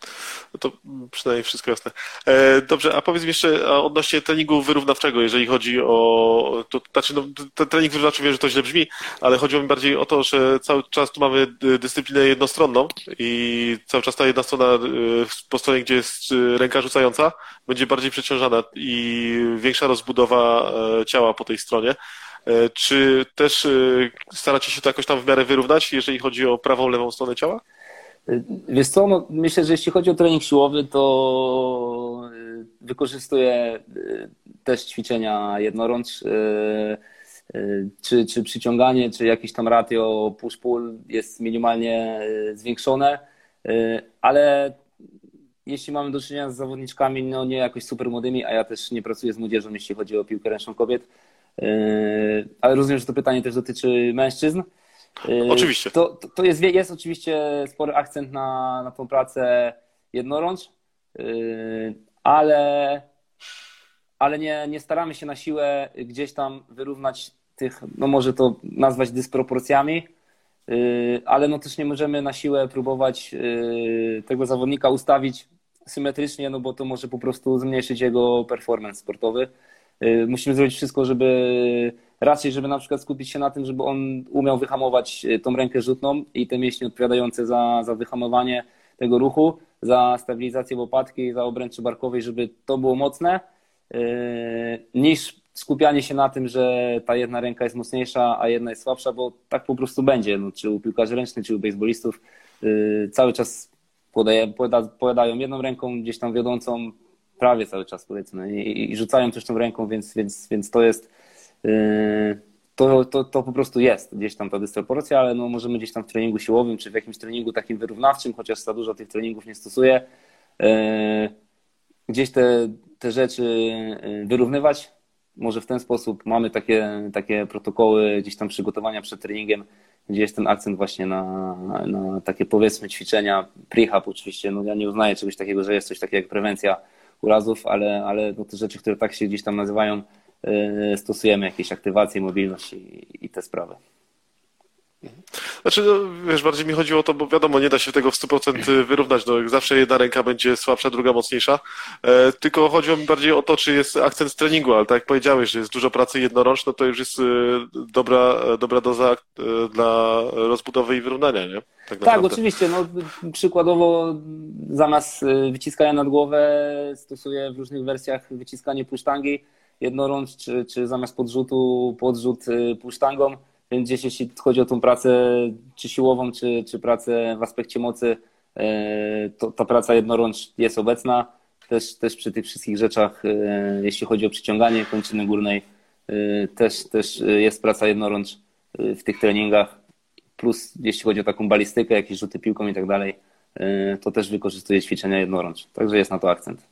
No to przynajmniej wszystko jasne. E, dobrze, a powiedz mi jeszcze odnośnie treningu wyrównawczego, jeżeli chodzi o. To, znaczy, no, ten trening wyrównawczy wiem, że to źle brzmi, ale chodziło mi bardziej o to, że cały czas tu mamy dyscyplinę jednostronną i cały czas ta jedna strona e, po stronie, gdzie jest e, ręka rzucająca, będzie bardziej przeciążana i większa rozbudowa ciała po tej stronie. Czy też staracie się to jakoś tam w miarę wyrównać, jeżeli chodzi o prawą, lewą stronę ciała? Wiesz co, no, myślę, że jeśli chodzi o trening siłowy, to wykorzystuję też ćwiczenia jednorącz, czy, czy przyciąganie, czy jakieś tam ratio push-pull jest minimalnie zwiększone, ale jeśli mamy do czynienia z zawodniczkami, no nie jakoś super młodymi, a ja też nie pracuję z młodzieżą, jeśli chodzi o piłkę ręczną kobiet, ale rozumiem, że to pytanie też dotyczy mężczyzn, Y, oczywiście. To, to, to jest, jest oczywiście spory akcent na, na tą pracę jednorącz, y, ale, ale nie, nie staramy się na siłę gdzieś tam wyrównać tych, no może to nazwać dysproporcjami, ale no też nie możemy na siłę próbować tego zawodnika ustawić symetrycznie, no bo to może po prostu zmniejszyć jego performance sportowy. Musimy zrobić wszystko, żeby raczej, żeby na przykład skupić się na tym, żeby on umiał wyhamować e, tą rękę rzutną i te mięśnie odpowiadające za, za wyhamowanie tego ruchu, za stabilizację łopatki, za obręczy barkowej, żeby to było mocne, e, niż skupianie się na tym, że ta jedna ręka jest mocniejsza, a jedna jest słabsza, bo tak po prostu będzie, no, czy u piłkarzy ręcznych, czy u baseballistów, cały czas podają jedną ręką gdzieś tam wiodącą, prawie cały czas powiedzmy i, i rzucają też tą ręką, więc, więc, więc to jest Yy, to, to, to po prostu jest gdzieś tam ta dysproporcja, ale no możemy gdzieś tam w treningu siłowym, czy w jakimś treningu takim wyrównawczym, chociaż za dużo tych treningów nie stosuję, gdzieś te, te rzeczy wyrównywać. Może w ten sposób mamy takie, takie protokoły gdzieś tam przygotowania przed treningiem, gdzie jest ten akcent właśnie na, na takie powiedzmy ćwiczenia, prehab oczywiście. No ja nie uznaję czegoś takiego, że jest coś takiego jak prewencja urazów, ale, ale no te rzeczy, które tak się gdzieś tam nazywają, stosujemy jakieś aktywacje, mobilność i, i te sprawy. Znaczy, no, wiesz, bardziej mi chodziło o to, bo wiadomo, nie da się tego w 100% wyrównać. No, zawsze jedna ręka będzie słabsza, druga mocniejsza. E, tylko chodziło mi bardziej o to, czy jest akcent treningu, ale tak jak powiedziałeś, że jest dużo pracy jednorącz, no to już jest e, dobra, dobra doza e, dla rozbudowy i wyrównania, nie? Tak, tak oczywiście. No, przykładowo zamiast e, wyciskania nad głowę stosuję w różnych wersjach wyciskanie pusztangi jednorącz, czy, czy zamiast podrzutu podrzut pusztangą więc gdzieś jeśli chodzi o tą pracę czy siłową, czy, czy pracę w aspekcie mocy, e, to ta praca jednorącz jest obecna. Też, też przy tych wszystkich rzeczach, e, jeśli chodzi o przyciąganie kończyny górnej, e, też, też jest praca jednorącz w tych treningach. Plus jeśli chodzi o taką balistykę, jakieś rzuty piłką i tak dalej, to też wykorzystuje ćwiczenia jednorącz. Także jest na to akcent.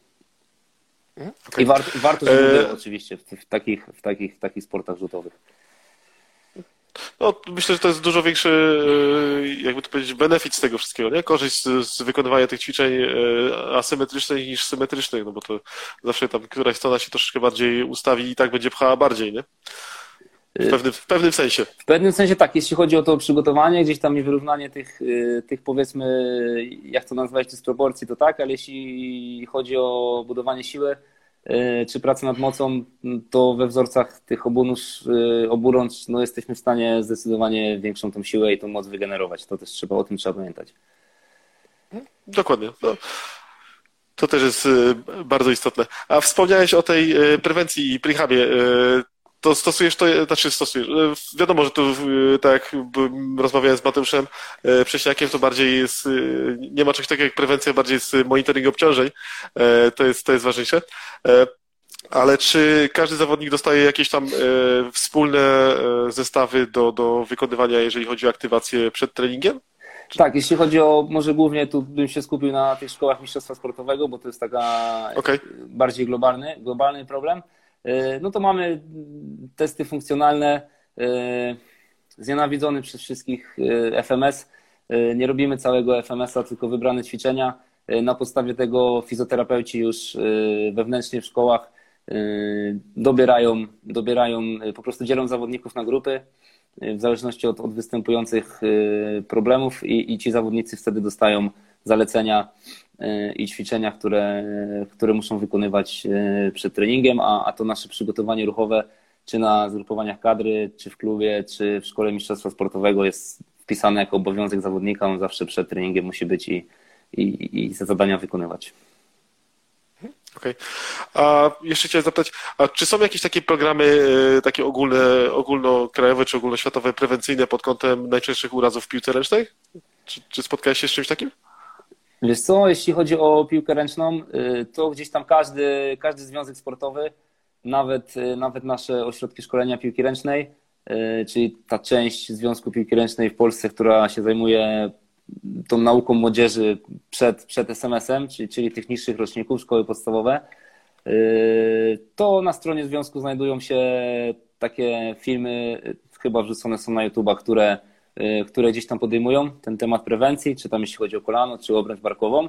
Okay. I warto, warto żeby było oczywiście w, w, takich, w, takich, w takich sportach rzutowych. No, myślę, że to jest dużo większy, e, jakby to powiedzieć, benefit z tego wszystkiego, nie? Korzyść z, z wykonywania tych ćwiczeń e, asymetrycznych niż symetrycznych, no bo to zawsze tam któraś strona się troszeczkę bardziej ustawi i tak będzie pchała bardziej, nie? W y, pewnym, w pewnym sensie. W pewnym sensie tak, jeśli chodzi o to przygotowanie, gdzieś tam i wyrównanie tych, y, tych powiedzmy, jak to nazwać, dysproporcji, to tak, ale jeśli chodzi o budowanie siły, czy pracę nad mocą, to we wzorcach tych e, obu rącz no, jesteśmy w stanie zdecydowanie większą tą siłę i tą moc wygenerować. To też trzeba, o tym trzeba pamiętać. Dokładnie. No, to też jest e, bardzo istotne. A wspomniałeś o tej prewencji i prehabie to stosujesz to, znaczy stosujesz. E, wiadomo, że tu, e, tak jak rozmawiałem z Mateuszem e, Prześniakiem, to bardziej jest, nie ma czegoś takiego jak prewencja, bardziej jest monitoring obciążeń. To jest, to jest ważniejsze. Ale czy każdy zawodnik dostaje jakieś tam wspólne zestawy do, do wykonywania, jeżeli chodzi o aktywację przed treningiem? Tak, jeśli chodzi o, może głównie tu bym się skupił na tych szkołach mistrzostwa sportowego, bo to jest taka okay. bardziej globalny, globalny problem. E, no to mamy testy funkcjonalne, e, znienawidzony przez wszystkich e, FMS. Nie robimy całego FMS-a, tylko wybrane ćwiczenia. Na podstawie tego fizjoterapeuci już wewnętrznie w szkołach dobierają, dobierają po prostu dzielą zawodników na grupy w zależności od, od występujących problemów i, i ci zawodnicy wtedy dostają zalecenia i ćwiczenia, które, które muszą wykonywać e, przed treningiem, a, a to nasze przygotowanie ruchowe, czy na zgrupowaniach kadry, czy w klubie, czy w szkole mistrzostwa sportowego jest wpisane jako obowiązek zawodnika, on zawsze przed treningiem musi być i, i, i zadania wykonywać. Okej. Okay. A jeszcze chciałem zapytać, a czy są jakieś takie programy, e, takie ogólne, ogólnokrajowe czy ogólnoświatowe, prewencyjne pod kątem najczęstszych urazów w piłce ręcznej? Czy, czy spotkałeś się z czymś takim? Wiesz co, jeśli chodzi o piłkę ręczną, y, to gdzieś tam każdy, każdy związek sportowy, nawet, y, nawet nasze ośrodki szkolenia piłki ręcznej, y, czyli ta część Związku Piłki Ręcznej w Polsce, która się zajmuje tą nauką młodzieży przed, przed SMS-em, czyli, czyli tych niższych roczników, szkoły podstawowe, to na stronie związku znajdują się takie filmy, chyba wrzucone są na YouTube'a, które które gdzieś tam podejmują ten temat prewencji, czy tam jeśli chodzi o kolano, czy obręcz barkową.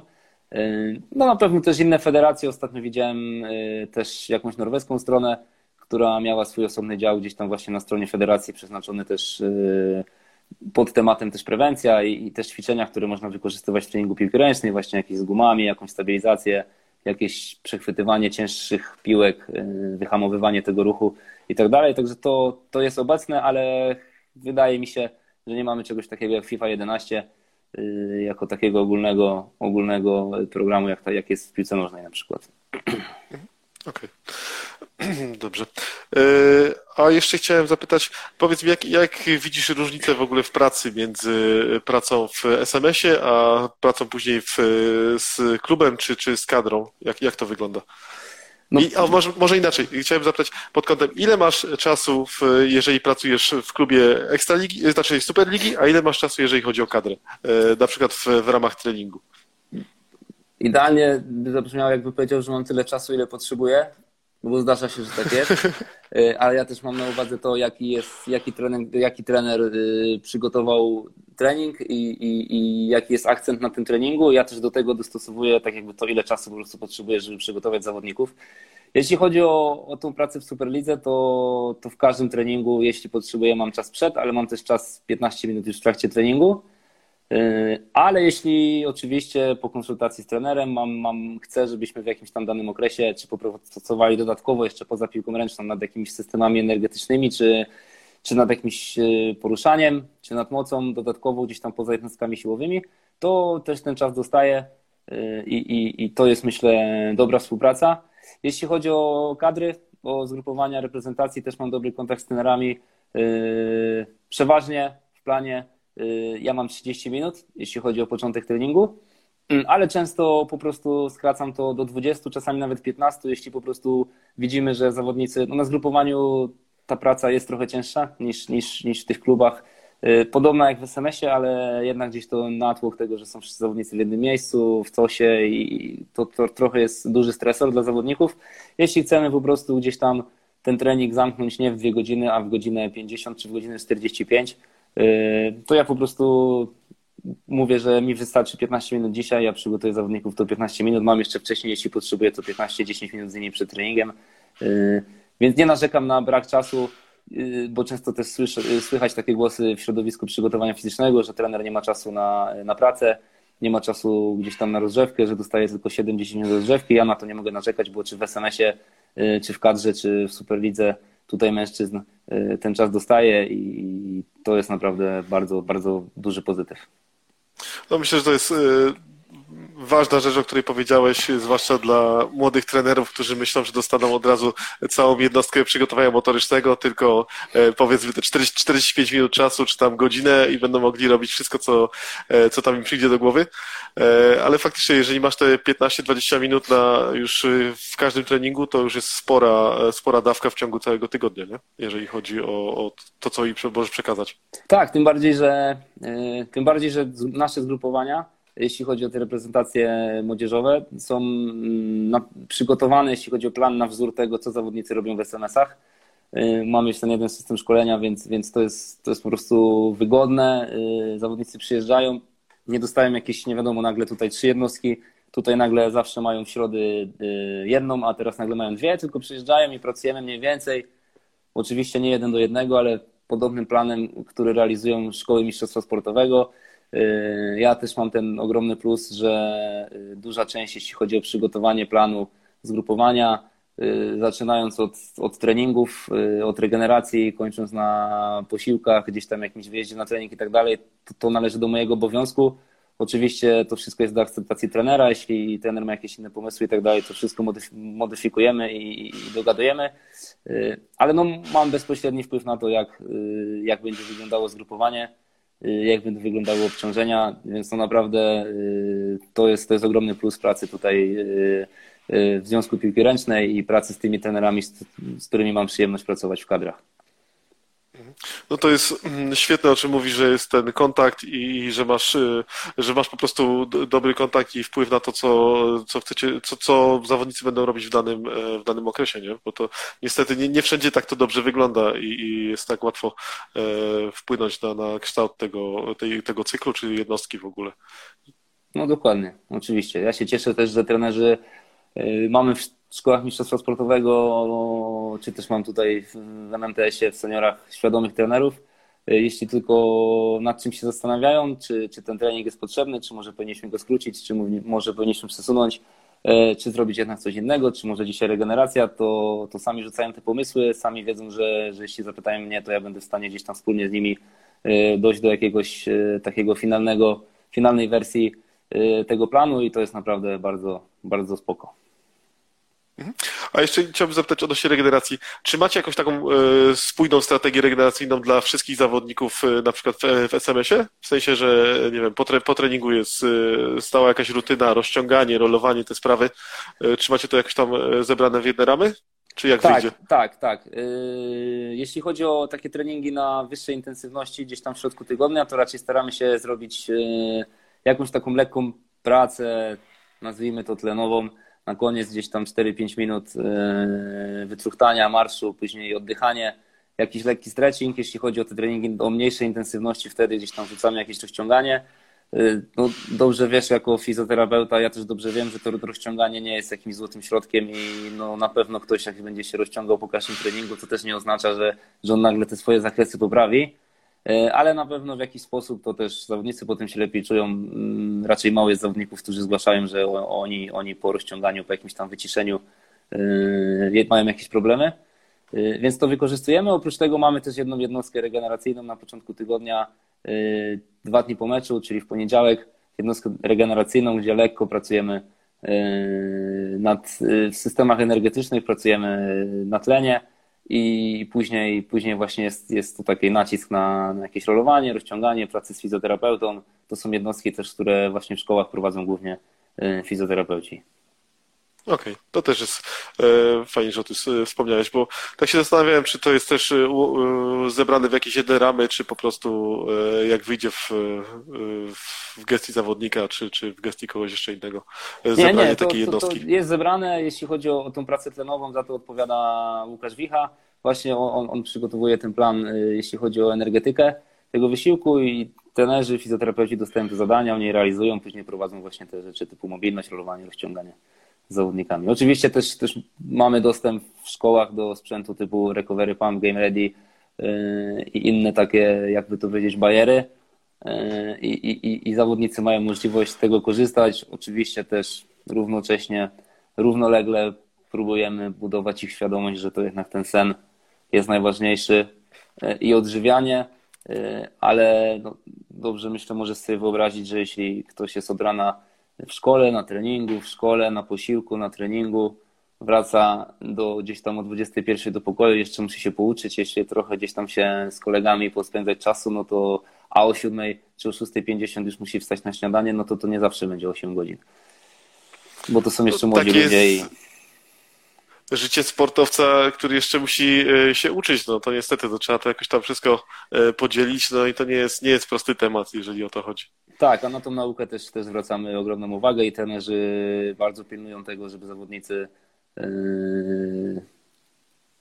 Y, no na pewno też inne federacje. Ostatnio widziałem y, też jakąś norweską stronę, która miała swój osobny dział gdzieś tam właśnie na stronie federacji, przeznaczony też pod tematem też prewencja i, i też ćwiczenia, które można wykorzystywać w treningu piłki ręcznej, właśnie jakieś z gumami, jakąś stabilizację, jakieś przechwytywanie cięższych piłek, wyhamowywanie tego ruchu i tak dalej. Także to, to jest obecne, ale wydaje mi się, że nie mamy czegoś takiego jak FIFA 11 y, jako takiego ogólnego, ogólnego programu, jak, jak jest w piłce nożnej na przykład. Okej. Okay. [CLEARS THROAT] Dobrze. Y, a jeszcze chciałem zapytać, powiedz mi, jak, jak widzisz różnicę w ogóle w pracy między pracą w SMS-ie, a pracą później w, z klubem czy, czy z kadrą? Jak, jak to wygląda? No. I, a może, może inaczej, chciałem zapytać pod kątem, ile masz czasu, w, jeżeli pracujesz w klubie Ekstraligi, znaczy Superligi, a ile masz czasu, jeżeli chodzi o kadrę, e, na przykład w, w ramach treningu? Idealnie by zabrzmiało, jakby powiedział, że mam tyle czasu, ile potrzebuję, bo zdarza się, że tak jest. [LAUGHS] Y, ale ja też mam na uwadze to, jaki, jest, jaki, trener, jaki trener y, przygotował trening i, i, i jaki jest akcent na tym treningu. Ja też do tego dostosowuję tak jakby to, ile czasu po prostu potrzebuję, żeby przygotować zawodników. Jeśli chodzi o, o tą pracę w Superlidze, to, to w każdym treningu, jeśli potrzebuję, mam czas przed, ale mam też czas 15 minut już w trakcie treningu. Yy, ale jeśli oczywiście po konsultacji z trenerem mam, mam, chcę, żebyśmy w jakimś tam danym okresie czy popracowali dodatkowo jeszcze poza piłką ręczną nad jakimiś systemami energetycznymi, czy, czy nad jakimś yy, poruszaniem, czy nad mocą dodatkowo gdzieś tam poza jednostkami siłowymi, to też ten czas dostaję yy, i, i, i to jest myślę dobra współpraca. Jeśli chodzi o kadry, o zgrupowania reprezentacji, też mam dobry kontakt z trenerami. Przeważnie w planie Y, ja mam 30 minut, jeśli chodzi o początek treningu, mm, ale często po prostu skracam to do 20, czasami nawet 15, jeśli po prostu widzimy, że zawodnicy, no na zgrupowaniu ta praca jest trochę cięższa niż, niż, niż w tych klubach. Y, podobna jak w SMS-ie, ale jednak gdzieś to natłok tego, że są wszyscy zawodnicy w jednym miejscu, w cosie i to, to trochę jest duży stresor dla zawodników. Jeśli chcemy po prostu gdzieś tam ten trening zamknąć nie w dwie godziny, a w godzinę 50 czy w godzinę 45, Y, to ja po prostu mówię, że mi wystarczy 15 minut dzisiaj, ja przygotuję zawodników to 15 minut, mam jeszcze wcześniej, jeśli potrzebuję, to 15-10 minut z nimi przed treningiem, y, więc nie narzekam na brak czasu, y, bo często też słyszę, słychać takie głosy w środowisku przygotowania fizycznego, że trener nie ma czasu na, na pracę, nie ma czasu gdzieś tam na rozrzewkę, że dostaje tylko 7-10 minut rozrzewki, ja na to nie mogę narzekać, bo czy w SMS-ie, czy w kadrze, czy w Superlidze tutaj mężczyzn ten czas dostaje i to jest naprawdę bardzo, bardzo duży pozytyw. No myślę, że to jest y, ważna rzecz, o której powiedziałeś, zwłaszcza dla młodych trenerów, którzy myślą, że dostaną od razu całą jednostkę przygotowania motorycznego, tylko e, powiedzmy te 40, 45 minut czasu, czy tam godzinę i będą mogli robić wszystko, co, e, co tam im przyjdzie do głowy. E, ale faktycznie, jeżeli masz te 15-20 minut na już w każdym treningu, to już jest spora, spora dawka w ciągu całego tygodnia, nie? jeżeli chodzi o, o to, co im możesz przekazać. Tak, tym bardziej, że tym bardziej, że nasze zgrupowania jeśli chodzi o te reprezentacje młodzieżowe, są mm, przygotowane, jeśli chodzi o plan na wzór tego, co zawodnicy robią w SMS-ach. Y, mamy już ten jeden system szkolenia, więc, więc to, jest, to jest po prostu wygodne. Y, zawodnicy przyjeżdżają, nie dostają jakieś, nie wiadomo, nagle tutaj trzy jednostki, tutaj nagle zawsze mają w środy y, jedną, a teraz nagle mają dwie, tylko przyjeżdżają i pracujemy mniej więcej. Oczywiście nie jeden do jednego, ale podobnym planem, który realizują szkoły mistrzostwa sportowego. Y, ja też mam ten ogromny plus, że y, duża część, jeśli chodzi o przygotowanie planu zgrupowania, y, zaczynając od, od treningów, od regeneracji, kończąc na posiłkach, gdzieś tam jakimś wyjeździe na trening i tak dalej, to, należy do mojego obowiązku. Oczywiście to wszystko jest do akceptacji trenera, jeśli trener ma jakieś inne pomysły i tak dalej, to wszystko modyfikujemy i, i dogadujemy, ale no, mam bezpośredni wpływ na to, jak, jak będzie wyglądało zgrupowanie Y, jak będą wyglądały obciążenia, więc to naprawdę y, to jest, to jest ogromny plus pracy tutaj y, w Związku Piłki Ręcznej i pracy z tymi trenerami, z, z którymi mam przyjemność pracować w kadrach. No to jest mm, świetne, o czym mówisz, że jest ten kontakt i że masz, y, że masz po prostu dobry kontakt i wpływ na to, co, co chcecie, co, co zawodnicy będą robić w danym, e, w danym okresie, nie? Bo to niestety nie, nie wszędzie tak to dobrze wygląda i, i jest tak łatwo e, wpłynąć na, na kształt tego, tej, tego cyklu, czy jednostki w ogóle. No dokładnie, oczywiście. Ja się cieszę też, że trenerzy y, mamy szkołach mistrzostwa sportowego, czy też mam tutaj w MMTS-ie, w seniorach świadomych trenerów. Jeśli tylko nad czym się zastanawiają, czy, czy ten trening jest potrzebny, czy może powinniśmy go skrócić, czy może powinniśmy przesunąć, e, czy zrobić jednak coś innego, czy może dzisiaj regeneracja, to, to sami rzucają te pomysły, sami wiedzą, że, że jeśli zapytają mnie, to ja będę w stanie gdzieś tam wspólnie z nimi e, dojść do jakiegoś e, takiego finalnego, finalnej wersji tego planu i to jest naprawdę bardzo, bardzo spoko. Mhm. A jeszcze chciałbym zapytać odnośnie regeneracji. Czy macie jakąś taką e, spójną strategię regeneracyjną dla wszystkich zawodników, e, na przykład w, w SMS-ie? W sensie, że nie wiem, po, tre, po treningu jest e, stała jakaś rutyna, rozciąganie, rolowanie, te sprawy. E, czy macie to jakoś tam e, zebrane w jedne ramy? Czy jak tak, wyjdzie? Tak, tak. E, jeśli chodzi o takie treningi na wyższej intensywności, gdzieś tam w środku tygodnia, to raczej staramy się zrobić jakąś taką lekką pracę nazwijmy to tlenową, na koniec gdzieś tam 4-5 minut wytruchtania, marszu, później oddychanie, jakiś lekki stretching, jeśli chodzi o te treningi o mniejszej intensywności, wtedy gdzieś tam rzucamy jakieś rozciąganie. Y, no, dobrze wiesz, jako fizjoterapeuta, ja też dobrze wiem, że to rozciąganie nie jest jakimś złotym środkiem i no, na pewno ktoś, jak będzie się rozciągał po każdym treningu, to też nie oznacza, że, że on nagle te swoje zakresy poprawi, ale na pewno w jakiś sposób to też zawodnicy potem się lepiej czują. Mm, raczej mało jest zawodników, którzy zgłaszają, że oni, oni po rozciąganiu, po jakimś tam wyciszeniu yy, mają jakieś problemy. Y, więc to wykorzystujemy. Oprócz tego mamy też jedną jednostkę regeneracyjną na początku tygodnia, dwa dni po meczu, czyli w poniedziałek, jednostkę regeneracyjną, gdzie lekko pracujemy nad, w systemach energetycznych, pracujemy na tlenie i później, później właśnie jest, jest tu taki nacisk na, na jakieś rolowanie, rozciąganie, pracy z fizjoterapeutą. To są jednostki też, które właśnie w szkołach prowadzą głównie fizjoterapeuci. Okej, okay. to też jest e, fajnie, że o tym wspomniałeś, bo tak się zastanawiałem, czy to jest też e, zebrane w jakieś jedne ramy, czy po prostu e, jak wyjdzie w, e, w gestii zawodnika, czy, czy w gestii kogoś jeszcze innego. E, zebranie nie, nie, to, takiej jednostki. To, to jest zebrane, jeśli chodzi o, o tą pracę tlenową, za to odpowiada Łukasz Wicha. Właśnie on, on przygotowuje ten plan, jeśli chodzi o energetykę tego wysiłku i trenerzy, fizjoterapeuci dostają te zadania, oni je realizują, później prowadzą właśnie te rzeczy typu mobilność, rolowanie, rozciąganie zawodnikami. Oczywiście też, też mamy dostęp w szkołach do sprzętu typu Recovery Pump, Game Ready yy, i inne takie, jakby to powiedzieć, bariery. Yy, I, i, I zawodnicy mają możliwość z tego korzystać. Oczywiście też równocześnie, równolegle próbujemy budować ich świadomość, że to jednak ten sen jest najważniejszy yy, i odżywianie, ale no, dobrze myślę, może sobie wyobrazić, że jeśli ktoś jest od rana w szkole, na treningu, w szkole, na posiłku, na treningu, wraca do gdzieś tam o 21 do pokoju, jeszcze musi się pouczyć, jeszcze trochę gdzieś tam się z kolegami pospędzać czasu, no to a o 7 czy o 6.50 już musi wstać na śniadanie, no to to nie zawsze będzie 8 godzin. Bo to są jeszcze no, młodzi tak ludzie i życie sportowca, który jeszcze musi e, się uczyć, no to niestety to trzeba to jakoś tam wszystko e, podzielić, no i to nie jest, nie jest prosty temat, jeżeli o to chodzi. Tak, a na tą naukę też, też zwracamy ogromną uwagę i trenerzy bardzo pilnują tego, żeby zawodnicy yy,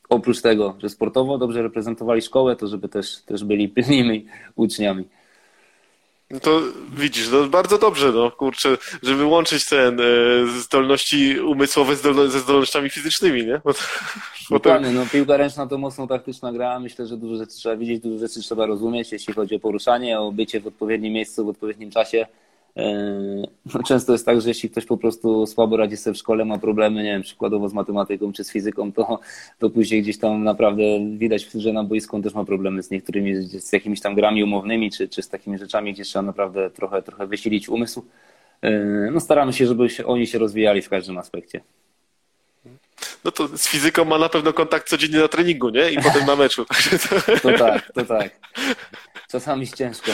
oprócz tego, że sportowo dobrze reprezentowali szkołę, to żeby też, też byli [LAUGHS] pilnymi uczniami. No to widzisz, no bardzo dobrze, no kurczę, żeby łączyć ten e, zdolności umysłowe ze zdolnościami fizycznymi, nie? Dokładnie, no piłka ręczna to mocno taktyczna gra, myślę, że dużo rzeczy trzeba widzieć, dużo rzeczy trzeba rozumieć, jeśli chodzi o poruszanie, o bycie w odpowiednim miejscu, w odpowiednim czasie, często jest tak, że jeśli ktoś po prostu słabo radzi sobie w szkole, ma problemy, nie wiem, przykładowo z matematyką czy z fizyką, to, to później gdzieś tam naprawdę widać, że na boisku też ma problemy z niektórymi, z jakimiś tam grami umownymi, czy, czy z takimi rzeczami, gdzie trzeba naprawdę trochę, trochę wysilić umysł. Yy, no staramy się, żeby się, oni się rozwijali w każdym aspekcie. No to z fizyką ma na pewno kontakt codziennie na treningu, nie? I potem na meczu. [LAUGHS] To tak, to tak. Czasami ciężko.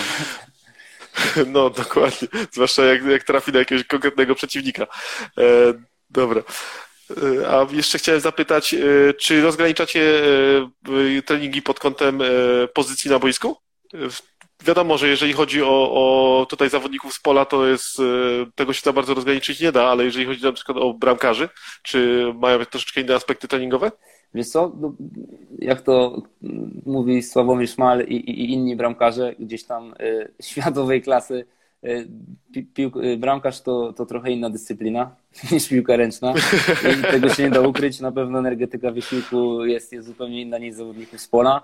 [LAUGHS] No, dokładnie. Zwłaszcza jak, jak trafi na jakiegoś konkretnego przeciwnika. E, dobra. E, a jeszcze chciałem zapytać, e, czy rozgraniczacie e, treningi pod kątem pozycji na boisku? Wiadomo, że jeżeli chodzi o, o tutaj zawodników z pola, to jest tego się za bardzo rozgraniczyć nie da, ale jeżeli chodzi na przykład o bramkarzy, czy mają troszeczkę inne aspekty treningowe? Wiesz co, no, jak to mówi Sławomir Szmal i, i, inni bramkarze gdzieś tam y, [LAUGHS] światowej klasy, y, pił, y, bramkarz to, to trochę inna dyscyplina [LAUGHS] niż piłka ręczna i tego się nie da ukryć. Na pewno energetyka wysiłku jest, jest zupełnie inna niż zawodników z pola.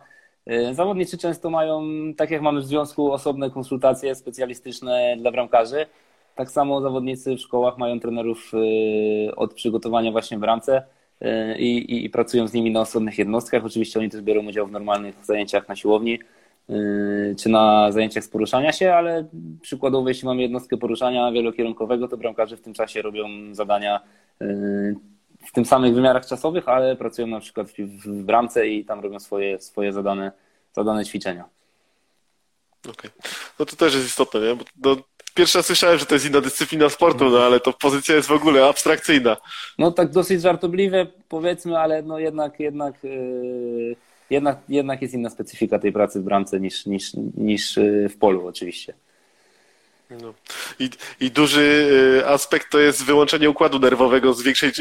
Zawodnicy często mają, tak jak mamy w związku, osobne konsultacje specjalistyczne dla bramkarzy. Tak samo zawodnicy w szkołach mają trenerów od przygotowania właśnie w ramce i, i, i, pracują z nimi na osobnych jednostkach. Oczywiście oni też biorą udział w normalnych zajęciach na siłowni yy, czy na zajęciach z poruszania się, ale przykładowo jeśli mamy jednostkę poruszania wielokierunkowego, to bramkarze w tym czasie robią zadania yy, w tym samych wymiarach czasowych, ale pracują na przykład w, bramce i tam robią swoje, swoje zadane, zadane ćwiczenia. Okej. Okay. No to też jest istotne, nie? Bo no, pierwszy raz słyszałem, że to jest inna dyscyplina sportu, no ale to pozycja jest w ogóle abstrakcyjna. No tak dosyć żartobliwie powiedzmy, ale no jednak, jednak, yy, jednak, jednak jest inna specyfika tej pracy w bramce niż, niż, niż yy, w polu oczywiście. No. I, I, duży y, aspekt to jest wyłączenie układu nerwowego z, większej,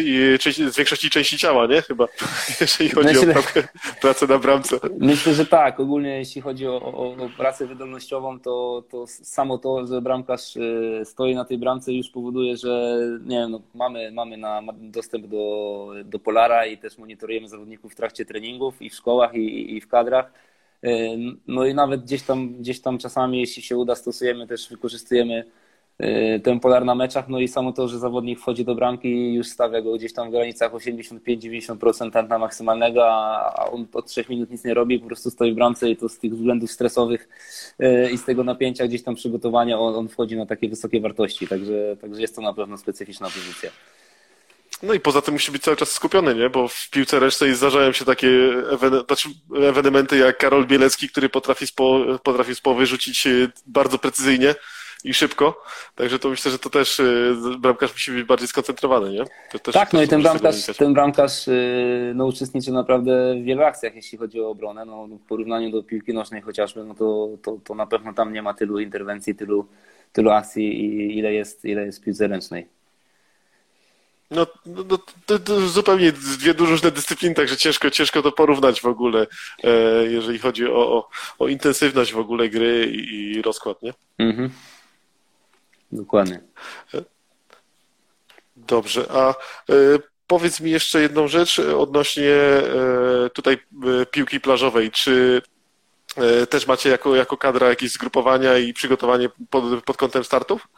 z większości części ciała, nie? Chyba, [LAUGHS] jeżeli chodzi Myślę, o pracę na bramce. Myślę, że tak. Ogólnie jeśli chodzi o, o, o, pracę wydolnościową, to, to samo to, że bramkarz y, stoi na tej bramce już powoduje, że nie wiem, no, mamy, mamy na, dostęp do, do Polara i też monitorujemy zawodników w trakcie treningów i w szkołach i, i w kadrach E, no i nawet gdzieś tam, gdzieś tam czasami, jeśli się uda, stosujemy też, wykorzystujemy e, ten polar na meczach, no i samo to, że zawodnik wchodzi do bramki i już stawia go gdzieś tam w granicach 85-90% na maksymalnego, a on od 3 minut nic nie robi, po prostu stoi w bramce i to z tych względów stresowych e, i z tego napięcia gdzieś tam przygotowania on, on wchodzi na takie wysokie wartości, także, także jest to na pewno specyficzna pozycja. No i poza tym musi być cały czas skupiony, nie? Bo w piłce ręcznej zdarzają się takie ewen znaczy ewenementy jak Karol Bielecki, który potrafi z, po, potrafi z połowy rzucić e, bardzo precyzyjnie i szybko. Także to myślę, że to też e, bramkarz musi być bardziej skoncentrowany, nie? Też, tak, no i ten bramkarz, ten bramkarz no, uczestniczy naprawdę w wielu akcjach, jeśli chodzi o obronę. No, w porównaniu do piłki nożnej chociażby, no to, to, to na pewno tam nie ma tylu interwencji, tylu, tylu akcji, ile jest, ile jest w piłce ręcznej. No, no, no to, to, zupełnie dwie różne dyscypliny, także ciężko, ciężko to porównać w ogóle, e, jeżeli chodzi o, o, o, intensywność w ogóle gry i, i rozkład, nie? Mhm. Dokładnie. Dobrze, a e, powiedz mi jeszcze jedną rzecz odnośnie e, tutaj piłki plażowej. Czy też macie jako, jako kadra jakieś zgrupowania i przygotowanie pod, pod kątem startów?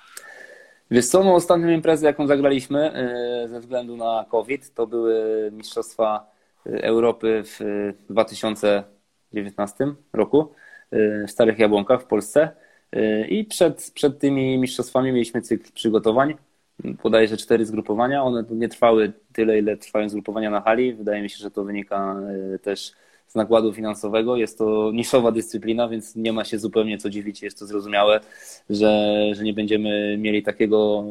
Wiesz co, no ostatnią imprezę, jaką zagraliśmy e, ze względu na COVID, to były Mistrzostwa e, Europy w 2019 roku e, w Starych Jabłonkach w Polsce. I przed, przed tymi mistrzostwami mieliśmy cykl przygotowań, że cztery zgrupowania. One nie trwały tyle, ile trwają zgrupowania na hali. Wydaje mi się, że to wynika też z nakładu finansowego. Jest to niszowa dyscyplina, więc nie ma się zupełnie co dziwić. Jest to zrozumiałe, że, że nie będziemy mieli takiego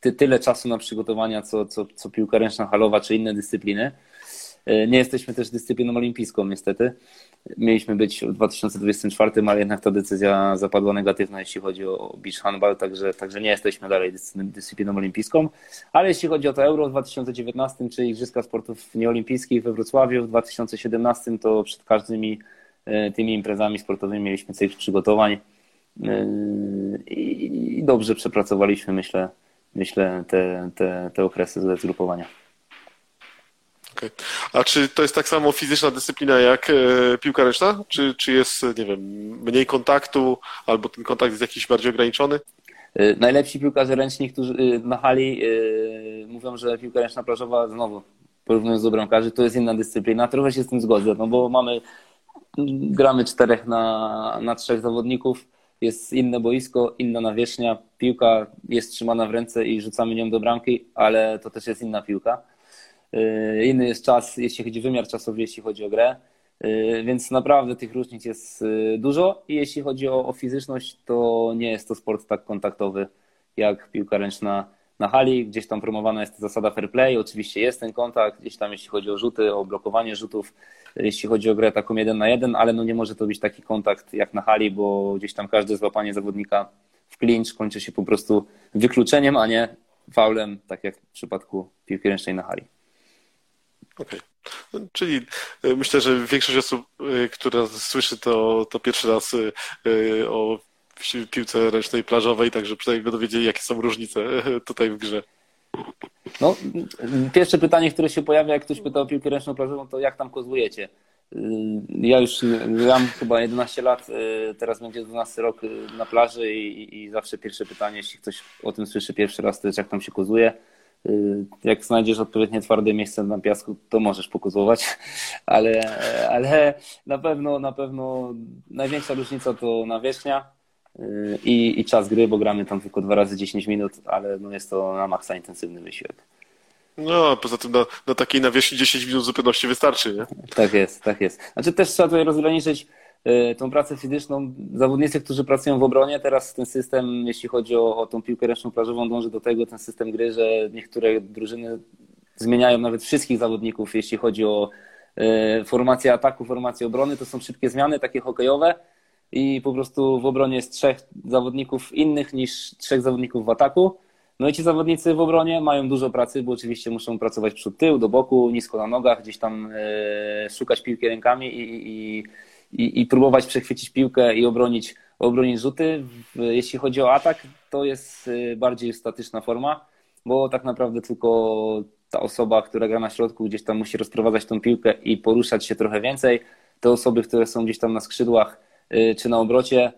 ty, tyle czasu na przygotowania, co, co, co piłka ręczna halowa czy inne dyscypliny. E, nie jesteśmy też dyscypliną olimpijską, niestety. Mieliśmy być w 2024, ale jednak ta decyzja zapadła negatywna, jeśli chodzi o beach handball, także, także nie jesteśmy dalej dyscypliną olimpijską. Ale jeśli chodzi o to Euro w 2019, czy Igrzyska Sportów Nieolimpijskich we Wrocławiu w 2017, to przed każdymi e, tymi imprezami sportowymi mieliśmy cykl przygotowań e, i dobrze przepracowaliśmy, myślę, myślę te, te, te okresy zgrupowania. Okay. A czy to jest tak samo fizyczna dyscyplina jak e, piłka ręczna? Czy, czy jest, nie wiem, mniej kontaktu, albo ten kontakt jest jakiś bardziej ograniczony? E, najlepsi piłkarze ręczni, którzy e, na hali mówią, że piłka ręczna plażowa, znowu porównując do bramkarzy, to jest inna dyscyplina. Trochę się z tym zgodzę, no bo mamy, gramy czterech na, na trzech zawodników, jest inne boisko, inna nawierzchnia, piłka jest trzymana w ręce i rzucamy nią do bramki, ale to też jest inna piłka. Y, inny jest czas, jeśli chodzi o wymiar czasowy, jeśli chodzi o grę. Y, więc naprawdę tych różnic jest y, dużo i jeśli chodzi o, o fizyczność, to nie jest to sport tak kontaktowy jak piłka ręczna na hali. Gdzieś tam promowana jest zasada fair play. Oczywiście jest ten kontakt, gdzieś tam jeśli chodzi o rzuty, o blokowanie rzutów, jeśli chodzi o grę taką jeden na jeden, ale no nie może to być taki kontakt jak na hali, bo gdzieś tam każde złapanie zawodnika w clinch kończy się po prostu wykluczeniem, a nie faulem, tak jak w przypadku piłki ręcznej na hali. Okej. Okay. Czyli e, myślę, że większość osób, e, która słyszy to, to pierwszy raz e, o piłce ręcznej plażowej, także przynajmniej będą wiedzieli, jakie są różnice tutaj w grze. No, pierwsze pytanie, które się pojawia, jak ktoś pyta o piłkę ręczną plażową, to jak tam kozłujecie? Ja już gram chyba 11 lat, teraz będzie 12 rok na plaży i, i zawsze pierwsze pytanie, jeśli ktoś o tym słyszy pierwszy raz, to jest jak tam się kozuje. Y, jak znajdziesz odpowiednie twarde miejsce na piasku, to możesz pokuzować, [LAUGHS] ale, ale na pewno na pewno największa różnica to nawierzchnia y, i, i czas gry, bo gramy tam tylko dwa razy 10 minut, ale no jest to na maksa intensywny wysiłek. No, poza tym na, na takiej nawierzchni 10 minut zupełności wystarczy, nie? Tak jest, tak jest. Znaczy też trzeba tutaj rozgraniczyć tą pracę fizyczną. Zawodnicy, którzy pracują w obronie, teraz ten system, jeśli chodzi o, o tą piłkę ręczną plażową, dąży do tego, ten system gry, że niektóre drużyny zmieniają nawet wszystkich zawodników, jeśli chodzi o y, formację ataku, formację obrony. To są szybkie zmiany, takie hokejowe. i po prostu w obronie jest trzech zawodników innych niż trzech zawodników w ataku. No i ci zawodnicy w obronie mają dużo pracy, bo oczywiście muszą pracować przód, tył, do boku, nisko na nogach, gdzieś tam e, szukać piłki rękami i, i, i, i próbować przechwycić piłkę i obronić, obronić rzuty. Jeśli chodzi o atak, to jest e, bardziej statyczna forma, bo tak naprawdę tylko ta osoba, która gra na środku, gdzieś tam musi rozprowadzać tą piłkę i poruszać się trochę więcej. Te osoby, które są gdzieś tam na skrzydłach e, czy na obrocie,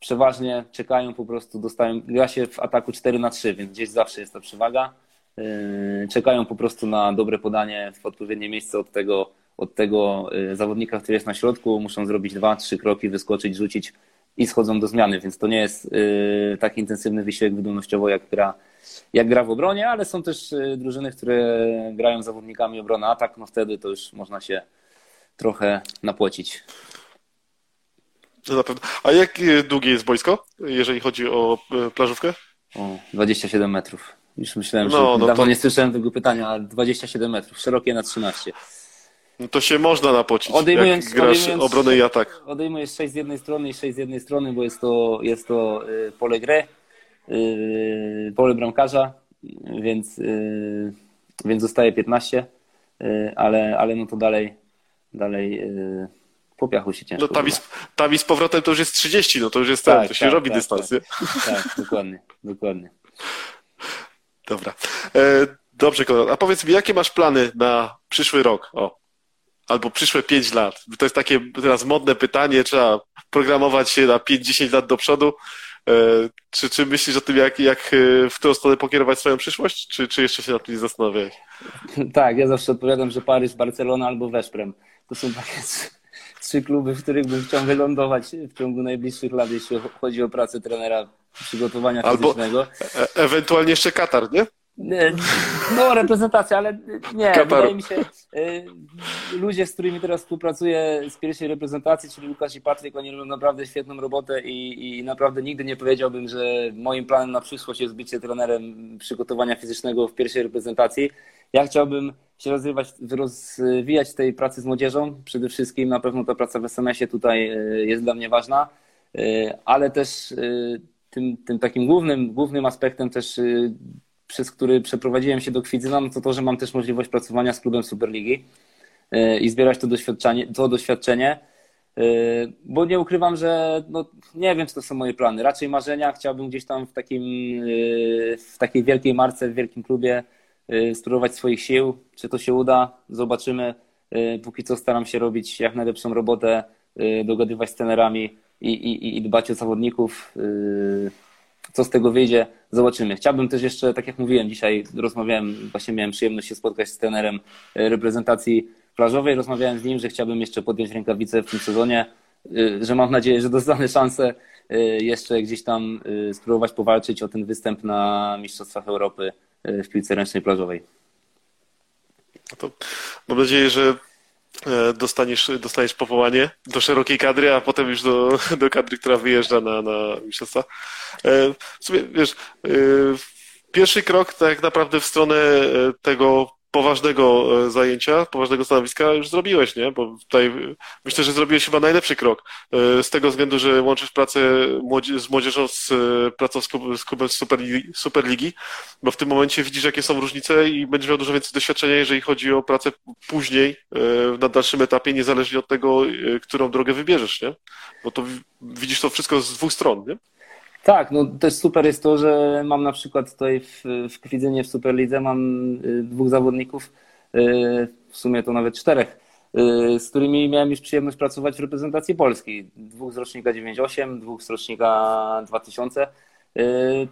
przeważnie czekają po prostu, dostają, gra się w ataku 4 na 3, więc gdzieś zawsze jest ta przewaga. Yy, czekają po prostu na dobre podanie w odpowiednie miejsce od tego, od tego yy, zawodnika, który jest na środku, muszą zrobić dwa, trzy kroki, wyskoczyć, rzucić i schodzą do zmiany, więc to nie jest yy, tak intensywny wysiłek wydolnościowo jak gra, jak gra w obronie, ale są też drużyny, które grają zawodnikami obrona atak, no wtedy to już można się trochę napłocić. To na pewno. A jak długie jest boisko, jeżeli chodzi o plażówkę? O, 27 metrów. Już myślałem, no, że no dawno to... nie słyszałem tego pytania, ale 27 metrów, szerokie na 13. No to się można napocić, odejmując, jak grasz odejmując, obronę i atak. Odejmujesz 6 z jednej strony i 6 z jednej strony, bo jest to, jest to y, pole gry, y, pole bramkarza, więc, y, więc zostaje 15, ale, ale no to dalej, dalej po piachu się ciężko. No tam, z, tam z powrotem to już jest 30, no to już jest tak, ten, to się tak, robi tak, dystans, tak? Tak, dokładnie, dokładnie. Dobra. E, dobrze, Konrad, a powiedz mi, jakie masz plany na przyszły rok? O. Albo przyszłe 5 lat. To jest takie teraz modne pytanie, trzeba programować się na 5-10 lat do przodu. E, czy, czy myślisz o tym, jak, jak e, w którą stronę pokierować swoją przyszłość, czy, czy jeszcze się nad tym nie zastanawiałeś? [LAUGHS] Tak, ja zawsze odpowiadam, że Paryż, Barcelona albo Weszprem. To są takie trzy kluby, w których bym chciał wylądować w ciągu najbliższych lat, jeśli chodzi o pracę trenera przygotowania Albo fizycznego. E ewentualnie jeszcze Katar, nie? No, reprezentacja, ale nie, wydaje mi się, y, ludzie, z którymi teraz współpracuję z pierwszej reprezentacji, czyli Łukasz i Patryk, oni robią naprawdę świetną robotę i, i naprawdę nigdy nie powiedziałbym, że moim planem na przyszłość jest bycie trenerem przygotowania fizycznego w pierwszej reprezentacji. Ja chciałbym się rozwijać, rozwijać tej pracy z młodzieżą. Przede wszystkim na pewno ta praca w SMS-ie tutaj y, jest dla mnie ważna, y, ale też tym, tym takim głównym, głównym aspektem też przez który przeprowadziłem się do Kwidzyna, no to to, że mam też możliwość pracowania z klubem Superligi e, i zbierać to doświadczenie, to doświadczenie, e, bo nie ukrywam, że no, nie wiem, czy to są moje plany. Raczej marzenia. Chciałbym gdzieś tam w, takim, e, w takiej wielkiej marce, w wielkim klubie spróbować swoich sił. Czy to się uda? Zobaczymy. Póki co staram się robić jak najlepszą robotę, dogadywać z trenerami i, i, i dbać o zawodników. Co z tego wyjdzie, zobaczymy. Chciałbym też jeszcze, tak jak mówiłem, dzisiaj rozmawiałem, właśnie miałem przyjemność się spotkać z trenerem e, reprezentacji plażowej. Rozmawiałem z nim, że chciałbym jeszcze podjąć rękawice w tym sezonie, e, że mam nadzieję, że dostanę szansę e, jeszcze gdzieś tam spróbować powalczyć o ten występ na Mistrzostwach Europy w piłce ręcznej plażowej. No to mam nadzieję, że dostaniesz, dostaniesz powołanie do szerokiej kadry, a potem już do, do kadry, która wyjeżdża na, na mistrzostwa. E, w sumie, wiesz, e, pierwszy krok tak naprawdę w stronę tego poważnego e, zajęcia, poważnego stanowiska już zrobiłeś, nie? Bo tutaj myślę, że zrobiłeś chyba najlepszy krok. E, z tego względu, że łączysz pracę z młodzieżą z e, pracą z klubem Superligi, Superligi, bo w tym momencie widzisz, jakie są różnice i będziesz miał dużo więcej doświadczenia, jeżeli chodzi o pracę później, na dalszym etapie, niezależnie od tego, którą drogę wybierzesz, nie? Bo to widzisz to wszystko z dwóch stron, nie? Tak, no też super jest to, że mam na przykład tutaj w, w Kwidzynie w Superlidze mam y, dwóch zawodników, y, w sumie to nawet czterech, y, z którymi miałem już przyjemność pracować w reprezentacji Polski. Dwóch z rocznika 98, dwóch z rocznika 2000.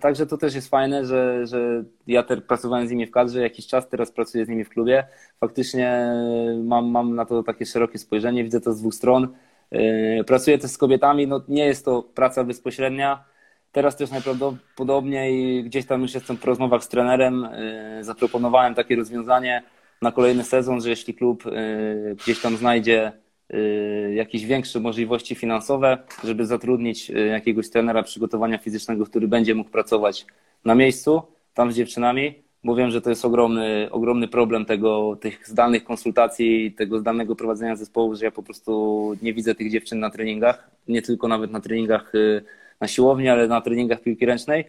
Także to też jest fajne, że, że ja też pracowałem z nimi w kadrze jakiś czas, teraz pracuję z nimi w klubie. Faktycznie mam, mam na to takie szerokie spojrzenie, widzę to z dwóch stron. Pracuję też z kobietami, no nie jest to praca bezpośrednia, Teraz też najprawdopodobniej gdzieś tam już jestem w rozmowach z trenerem. Y, zaproponowałem takie rozwiązanie na kolejny sezon, że jeśli klub y, gdzieś tam znajdzie y, jakieś większe możliwości finansowe, żeby zatrudnić jakiegoś trenera przygotowania fizycznego, który będzie mógł pracować na miejscu, tam z dziewczynami, bo wiem, że to jest ogromny, ogromny problem tego, tych zdalnych konsultacji, tego zdalnego prowadzenia zespołu, że ja po prostu nie widzę tych dziewczyn na treningach, nie tylko nawet na treningach na siłowni, ale na treningach piłki ręcznej.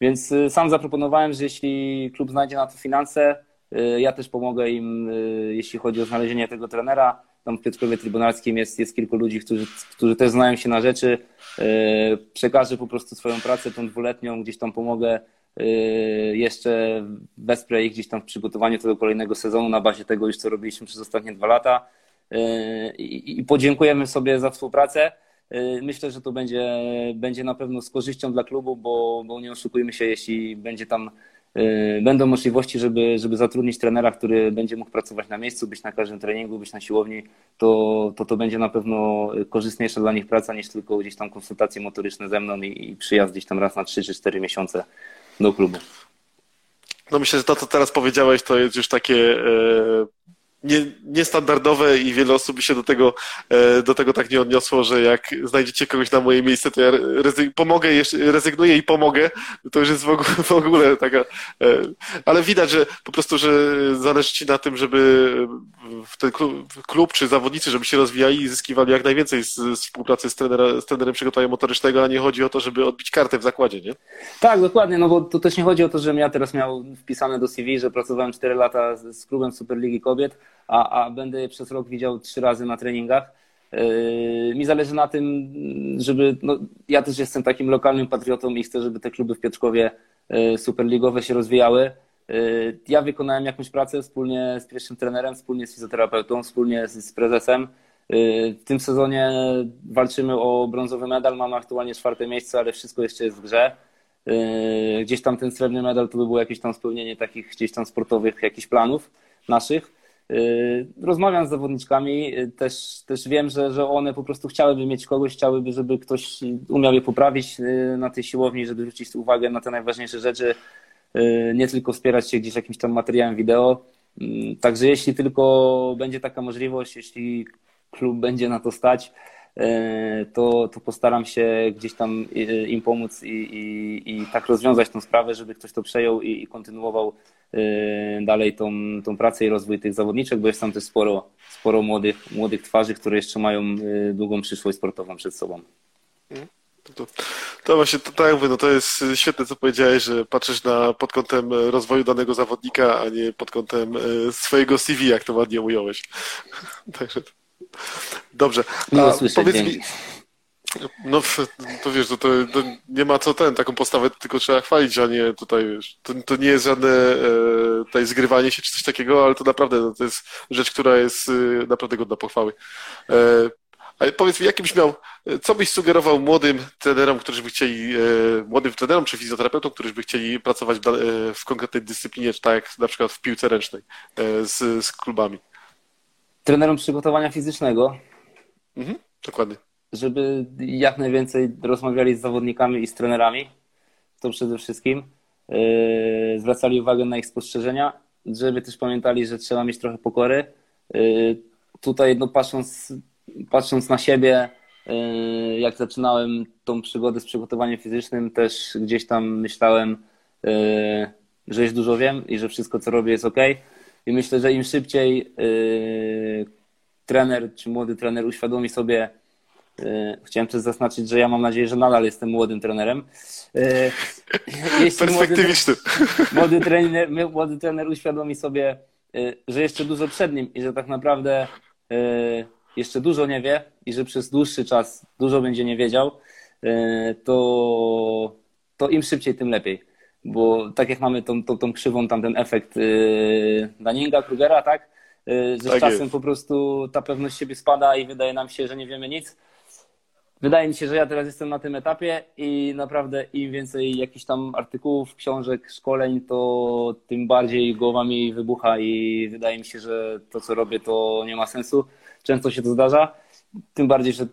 Więc y, sam zaproponowałem, że jeśli klub znajdzie na to finanse, y, ja też pomogę im, jeśli chodzi o znalezienie tego trenera. Tam w Piotrkowie Trybunalskim jest, jest kilku ludzi, którzy, którzy też znają się na rzeczy. Przekażę po prostu swoją pracę, tą dwuletnią, gdzieś tam pomogę Y, jeszcze wesprę ich gdzieś tam w przygotowaniu tego kolejnego sezonu na bazie tego już, co robiliśmy przez ostatnie dwa lata y, i podziękujemy sobie za współpracę. Y, myślę, że to będzie, będzie na pewno z korzyścią dla klubu, bo, bo nie oszukujmy się, jeśli będzie tam będą możliwości, żeby, żeby zatrudnić trenera, który będzie mógł pracować na miejscu, być na każdym treningu, być na siłowni, to to, to będzie na pewno korzystniejsza dla nich praca niż tylko gdzieś tam konsultacje motoryczne ze mną i, i przyjazd gdzieś tam raz na 3 czy 4 miesiące do klubu. No myślę, że to, co teraz powiedziałeś, to jest już takie e, nie, niestandardowe i wiele osób by się do tego, e, do tego tak nie odniosło, że jak znajdziecie kogoś na moje miejsce, to ja rezyg pomogę, rezygnuję i pomogę. To już jest w ogóle, w ogóle taka. E, ale widać, że po prostu, że zależy ci na tym, żeby ten klub, klub czy zawodnicy, żeby się rozwijali i zyskiwali jak najwięcej z, z współpracy z, trenera, z trenerem przygotowania motorycznego, a nie chodzi o to, żeby odbić kartę w zakładzie, nie? Tak, dokładnie, no bo to też nie chodzi o to, żebym ja teraz miał wpisane do CV, że pracowałem 4 lata z klubem Superligi Kobiet, a, a będę je przez rok widział trzy razy na treningach. Yy, mi zależy na tym, żeby. No, ja też jestem takim lokalnym patriotą i chcę, żeby te kluby w Piotrkowie yy, superligowe się rozwijały. Ja wykonałem jakąś pracę wspólnie z pierwszym trenerem, wspólnie z fizjoterapeutą, wspólnie z, prezesem. W tym sezonie walczymy o brązowy medal. Mamy aktualnie czwarte miejsce, ale wszystko jeszcze jest w grze. Gdzieś tam ten srebrny medal to by było jakieś tam spełnienie takich gdzieś tam sportowych jakichś planów naszych. Y, rozmawiam z zawodniczkami, y, też, też wiem, że, że one po prostu chciałyby mieć kogoś, chciałyby, żeby ktoś umiał je poprawić y, na tej siłowni, żeby zwrócić uwagę na te najważniejsze rzeczy, nie tylko wspierać się gdzieś jakimś tam materiałem wideo. Także jeśli tylko będzie taka możliwość, jeśli klub będzie na to stać, to, to postaram się gdzieś tam im pomóc i, i, i tak rozwiązać tą sprawę, żeby ktoś to przejął i, i kontynuował Y, dalej tą, tą pracę i rozwój tych zawodniczek, bo jest tam też sporo, sporo młodych, młodych twarzy, które jeszcze mają y, długą przyszłość sportową przed sobą. To, to właśnie, to, tak mówię, no to jest świetne, co powiedziałeś, że patrzysz na pod kątem rozwoju danego zawodnika, a nie pod kątem y, swojego CV, jak to ładnie ująłeś. [LAUGHS] Także dobrze. A, powiedz mi, no to wiesz, to, to, to, nie ma co ten, taką postawę tylko trzeba chwalić, a nie tutaj wiesz, to, to nie jest żadne e, tutaj zgrywanie się czy coś takiego, ale to naprawdę no, to jest rzecz, która jest e, naprawdę godna pochwały. E, ale powiedz mi, jakim miał, co byś sugerował młodym trenerom, którzy by chcieli, e, młodym trenerom czy fizjoterapeutom, którzy by chcieli pracować w, e, w konkretnej dyscyplinie, czy tak jak na przykład w piłce ręcznej e, z, z klubami? Trenerom przygotowania fizycznego? Mhm, dokładnie żeby jak najwięcej rozmawiali z zawodnikami i z trenerami, to przede wszystkim. Yy, zwracali uwagę na ich spostrzeżenia, żeby też pamiętali, że trzeba mieć trochę pokory. Yy, tutaj no, patrząc, patrząc na siebie, yy, jak zaczynałem tą przygodę z przygotowaniem fizycznym, też gdzieś tam myślałem, że już dużo wiem i że wszystko, co robię, jest ok. I myślę, że im szybciej trener czy młody trener uświadomi sobie, chciałem też zaznaczyć, że ja mam nadzieję, że nadal jestem młodym trenerem. E, Perspektywicznym. Młody, młody, trener, młody trener uświadomi sobie, że jeszcze dużo przed nim i że tak naprawdę jeszcze dużo nie wie i że przez dłuższy czas dużo będzie nie wiedział, to, to im szybciej, tym lepiej. Bo tak jak mamy tą, tą, tą krzywą, tam ten efekt Daninga, Krugera, tak? Że tak z czasem jest. po prostu ta pewność siebie spada i wydaje nam się, że nie wiemy nic wydaje mi się, że ja teraz jestem na tym etapie i naprawdę im więcej jakichś tam artykułów, książek, szkoleń, to tym bardziej głowa mi wybucha i wydaje mi się, że to, co robię, to nie ma sensu. Często się to zdarza, tym bardziej, że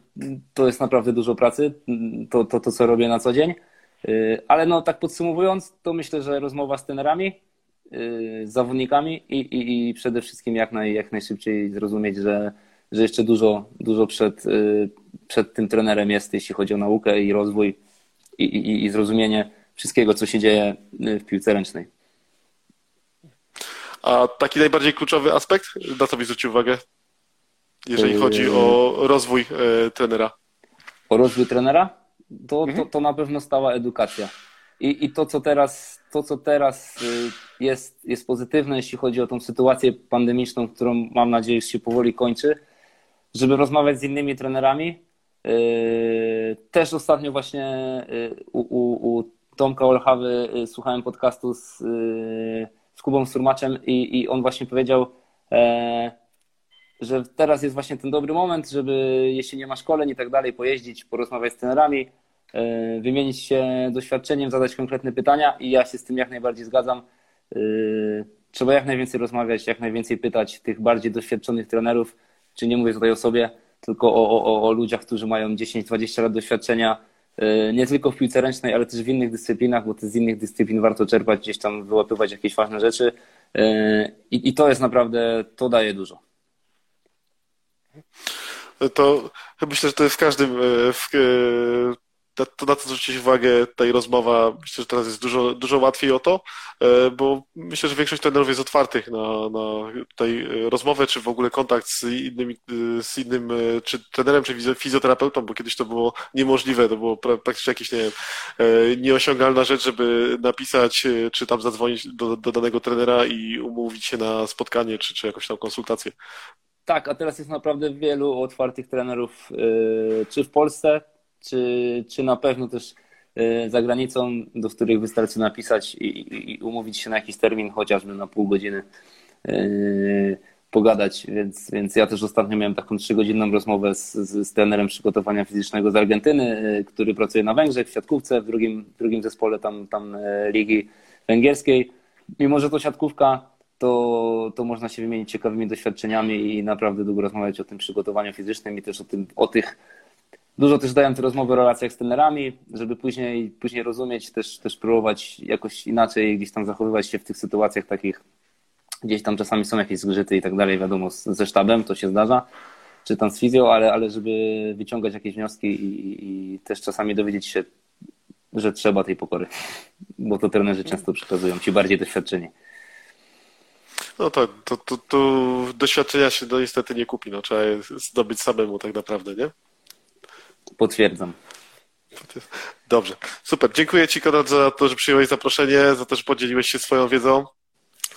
to jest naprawdę dużo pracy, to, to, to co robię na co dzień. Y, ale no tak podsumowując, to myślę, że rozmowa z trenerami, y, z zawodnikami i, i, i przede wszystkim jak, naj, jak najszybciej zrozumieć, że że jeszcze dużo, dużo przed, y, przed tym trenerem jest, jeśli chodzi o naukę i rozwój i, i, i zrozumienie wszystkiego, co się dzieje w piłce ręcznej. A taki najbardziej kluczowy aspekt, na co byś zwrócił uwagę, jeżeli chodzi o rozwój trenera? O rozwój trenera? To, to, to na pewno stała edukacja. I, I to, co teraz, to, co teraz y, jest, jest pozytywne, jeśli chodzi o tą sytuację pandemiczną, którą mam nadzieję się powoli kończy, żeby rozmawiać z innymi trenerami. Y, też ostatnio właśnie y, u, u, u Tomka Olchawy słuchałem podcastu z, z Kubą Surmaczem i, i on właśnie powiedział, e, że teraz jest właśnie ten dobry moment, żeby jeśli nie ma szkoleń i tak dalej, pojeździć, porozmawiać z trenerami, E, wymienić się doświadczeniem, zadać konkretne pytania i ja się z tym jak najbardziej zgadzam. E, trzeba jak najwięcej rozmawiać, jak najwięcej pytać tych bardziej doświadczonych trenerów, czy nie mówię tutaj o sobie, tylko o, o, o ludziach, którzy mają 10-20 lat doświadczenia, e, nie tylko w piłce ręcznej, ale też w innych dyscyplinach, bo z innych dyscyplin warto czerpać, gdzieś tam wyłapywać jakieś ważne rzeczy i, i to jest naprawdę, to daje dużo. To myślę, że to jest w każdym w, to na to zwrócić uwagę tej rozmowa, myślę, że teraz jest dużo, dużo łatwiej o to, e, bo myślę, że większość trenerów jest otwartych na, na tej rozmowę, czy w ogóle kontakt z innym, z innym czy trenerem, czy fizjoterapeutą, bo kiedyś to było niemożliwe, to było praktycznie jakieś, nie wiem, e, nieosiągalna rzecz, żeby napisać, e, czy tam zadzwonić do, do danego trenera i umówić się na spotkanie, czy, czy jakąś tam konsultację. Tak, a teraz jest naprawdę wielu otwartych trenerów, czy w Polsce, czy, czy na pewno też e, za granicą, do których wystarczy napisać i, i umówić się na jakiś termin, chociażby na pół godziny e, pogadać, więc, więc ja też ostatnio miałem taką trzygodzinną rozmowę z, z, z trenerem przygotowania fizycznego z Argentyny, który pracuje na Węgrzech w siatkówce, w drugim, w drugim zespole tam, tam ligi węgierskiej. Mimo, że to siatkówka, to, to można się wymienić ciekawymi doświadczeniami i naprawdę długo rozmawiać o tym przygotowaniu fizycznym i też o, tym, o tych Dużo też dają te rozmowy o relacjach z trenerami, żeby później, później rozumieć, też, też próbować jakoś inaczej gdzieś tam zachowywać się w tych sytuacjach takich, gdzieś tam czasami są jakieś zgrzyty i tak dalej, wiadomo, ze sztabem to się zdarza, czy tam z fizją, ale, ale żeby wyciągać jakieś wnioski i, i też czasami dowiedzieć się, że trzeba tej pokory, bo to trenerzy często przekazują ci bardziej doświadczeni. No tak, to, to, to doświadczenia się no niestety nie kupi, no trzeba je zdobyć samemu tak naprawdę, nie? Potwierdzam. Dobrze, super. Dziękuję Ci, Konrad, za to, że przyjąłeś zaproszenie, za to, że podzieliłeś się swoją wiedzą.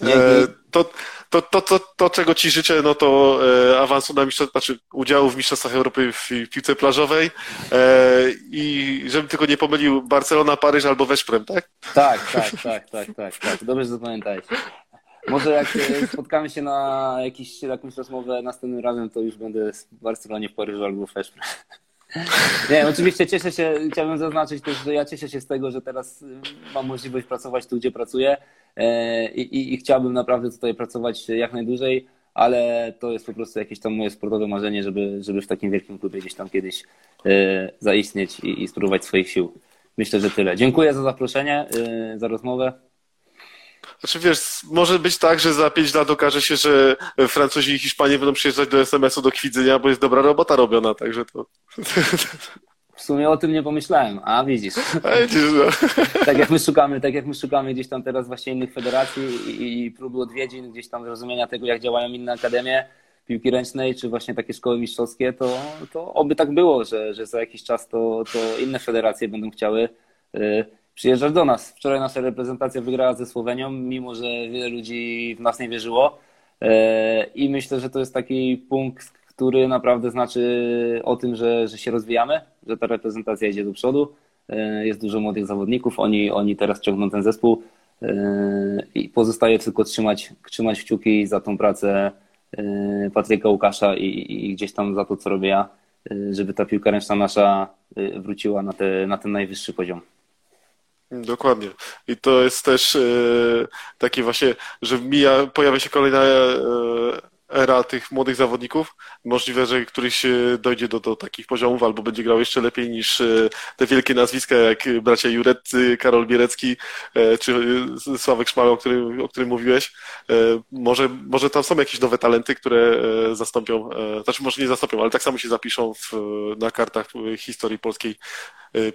E, to, to, to, to, to, czego Ci życzę, no to e, awansu na mistrzostwa, znaczy udziału w Mistrzostwach Europy w piłce plażowej e, i żebym tylko nie pomylił Barcelona, Paryż albo Weszprem, tak? Tak, tak, tak, tak, tak, tak. Dobrze, zapamiętałeś. Może jak spotkamy się na jakiś, jakąś rozmowę następnym razem, to już będę w Barcelonie, w Paryżu albo w Weszprem. [LAUGHS] Nie, oczywiście cieszę się, chciałbym zaznaczyć też, że ja cieszę się z tego, że teraz mam możliwość pracować tu, gdzie pracuję e, i, i, i chciałbym naprawdę tutaj pracować jak najdłużej, ale to jest po prostu jakieś tam moje sportowe marzenie, żeby, żeby w takim wielkim klubie gdzieś tam kiedyś e, zaistnieć i, i spróbować swoich sił. Myślę, że tyle. Dziękuję za zaproszenie, e, za rozmowę. Znaczy wiesz, może być tak, że za pięć lat okaże się, że Francuzi i Hiszpanie będą przyjeżdżać do SMS-u do Kwidzenia, bo jest dobra robota robiona, także to... W sumie o tym nie pomyślałem, a widzisz. A widzisz no. tak, jak my szukamy, tak jak my szukamy gdzieś tam teraz właśnie innych federacji i, i próby odwiedzin, gdzieś tam zrozumienia tego, jak działają inne akademie piłki ręcznej, czy właśnie takie szkoły mistrzowskie, to, to oby tak było, że, że za jakiś czas to, to inne federacje będą chciały przyjeżdżać do nas. Wczoraj nasza reprezentacja wygrała ze Słowenią, mimo że wiele ludzi w nas nie wierzyło. E, I myślę, że to jest taki punkt, który naprawdę znaczy o tym, że, że się rozwijamy, że ta reprezentacja idzie do przodu. E, jest dużo młodych zawodników, oni, oni teraz ciągną ten zespół e, i pozostaje tylko trzymać, trzymać kciuki za tą pracę Patryka Łukasza i, i gdzieś tam za to, co robię ja, żeby ta piłka ręczna nasza wróciła na, te, na ten najwyższy poziom. Dokładnie. I to jest też e, takie właśnie, że mija, pojawia się kolejna e, era tych młodych zawodników. Możliwe, że któryś dojdzie do, do takich poziomów albo będzie grał jeszcze lepiej niż e, te wielkie nazwiska jak bracia Jureccy, Karol Bierecki czy Sławek Szmal, o którym, o którym mówiłeś. Może, może tam są jakieś nowe talenty, które zastąpią, znaczy może nie zastąpią, ale tak samo się zapiszą w, na kartach historii polskiej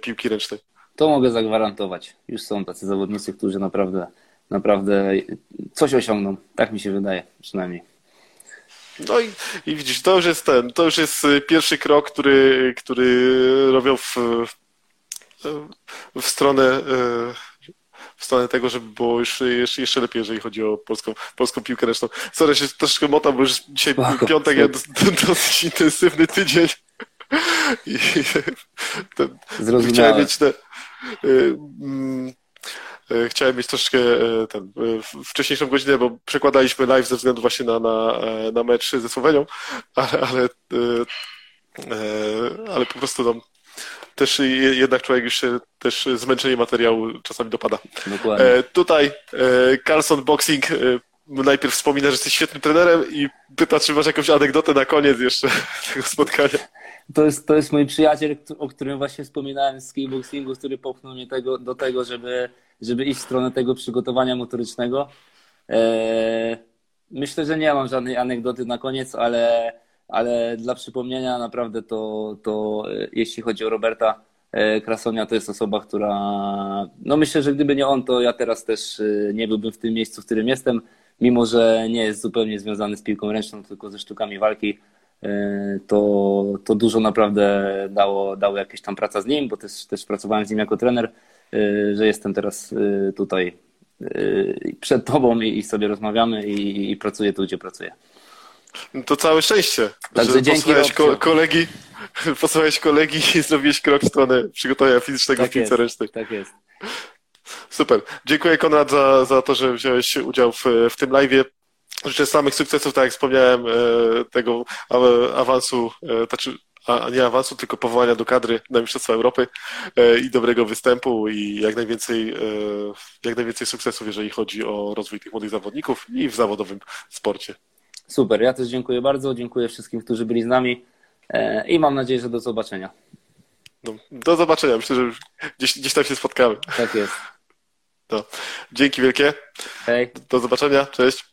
piłki ręcznej. To mogę zagwarantować. Już są tacy zawodnicy, którzy naprawdę naprawdę coś osiągną. Tak mi się wydaje, przynajmniej. No i, i widzisz, to już jest ten, to już jest pierwszy krok, który, który robią w, w stronę w stronę tego, żeby było już jeszcze, jeszcze lepiej, jeżeli chodzi o polską, polską piłkę ręczną. Sorry, się troszkę motam, bo już dzisiaj piątek, ja dos- dosyć intensywny tydzień. I [LAUGHS] ten, chciałem mieć te, y, y, chciałem mieć troszkę y, ten, y, w- wcześniejszą godzinę, bo przekładaliśmy live ze względu właśnie na, na, e, na mecz ze Słowenią, [LAUGHS] ale, ale, y, e, ale po prostu tam też je- jednak człowiek już się też zmęczenie materiału czasami dopada. Dokładnie. E, tutaj e, Carlson Boxing e, najpierw wspomina, że jesteś świetnym trenerem i pyta, czy masz jakąś anegdotę na koniec jeszcze [LAUGHS] tego spotkania. To jest, to jest mój przyjaciel, o którym właśnie wspominałem z kickboxingu, który popchnął mnie tego, do tego, żeby, żeby iść w stronę tego przygotowania motorycznego. Eee, myślę, że nie mam żadnej anegdoty na koniec, ale, ale dla przypomnienia naprawdę to, to e, jeśli chodzi o Roberta e, Krasonia, to jest osoba, która no myślę, że gdyby nie on, to ja teraz też e, nie byłbym w tym miejscu, w którym jestem, mimo że nie jest zupełnie związany z piłką ręczną, tylko ze sztukami walki e, to, to dużo naprawdę dało, dało jakieś tam praca z nim, bo też, też pracowałem z nim jako trener, e, że jestem teraz e, tutaj e, przed tobą i, i sobie rozmawiamy i, i pracuję tu, gdzie pracuję. No To całe szczęście, Także że dzięki, posłuchałeś ko- kolegi, [LAUGHS] posłuchałeś kolegi i zrobiłeś krok w stronę przygotowania fizycznego w Tak piłce jest, ręcznej. tak jest. Super. Dziękuję Konrad za, za to, że wziąłeś udział w, w tym live'ie. Życzę samych sukcesów, tak jak wspomniałem, e, tego awansu, e, znaczy, a nie awansu, tylko powołania do kadry na Mistrzostwa Europy e, i dobrego występu i jak najwięcej, jak najwięcej sukcesów, jeżeli chodzi o rozwój tych młodych zawodników i w zawodowym sporcie. Super, ja też dziękuję bardzo, dziękuję wszystkim, którzy byli z nami i mam nadzieję, że do zobaczenia. No, do zobaczenia. Myślę, że gdzieś, gdzieś tam się spotkamy. Tak jest. To. Dzięki wielkie. Hej. Do zobaczenia. Cześć.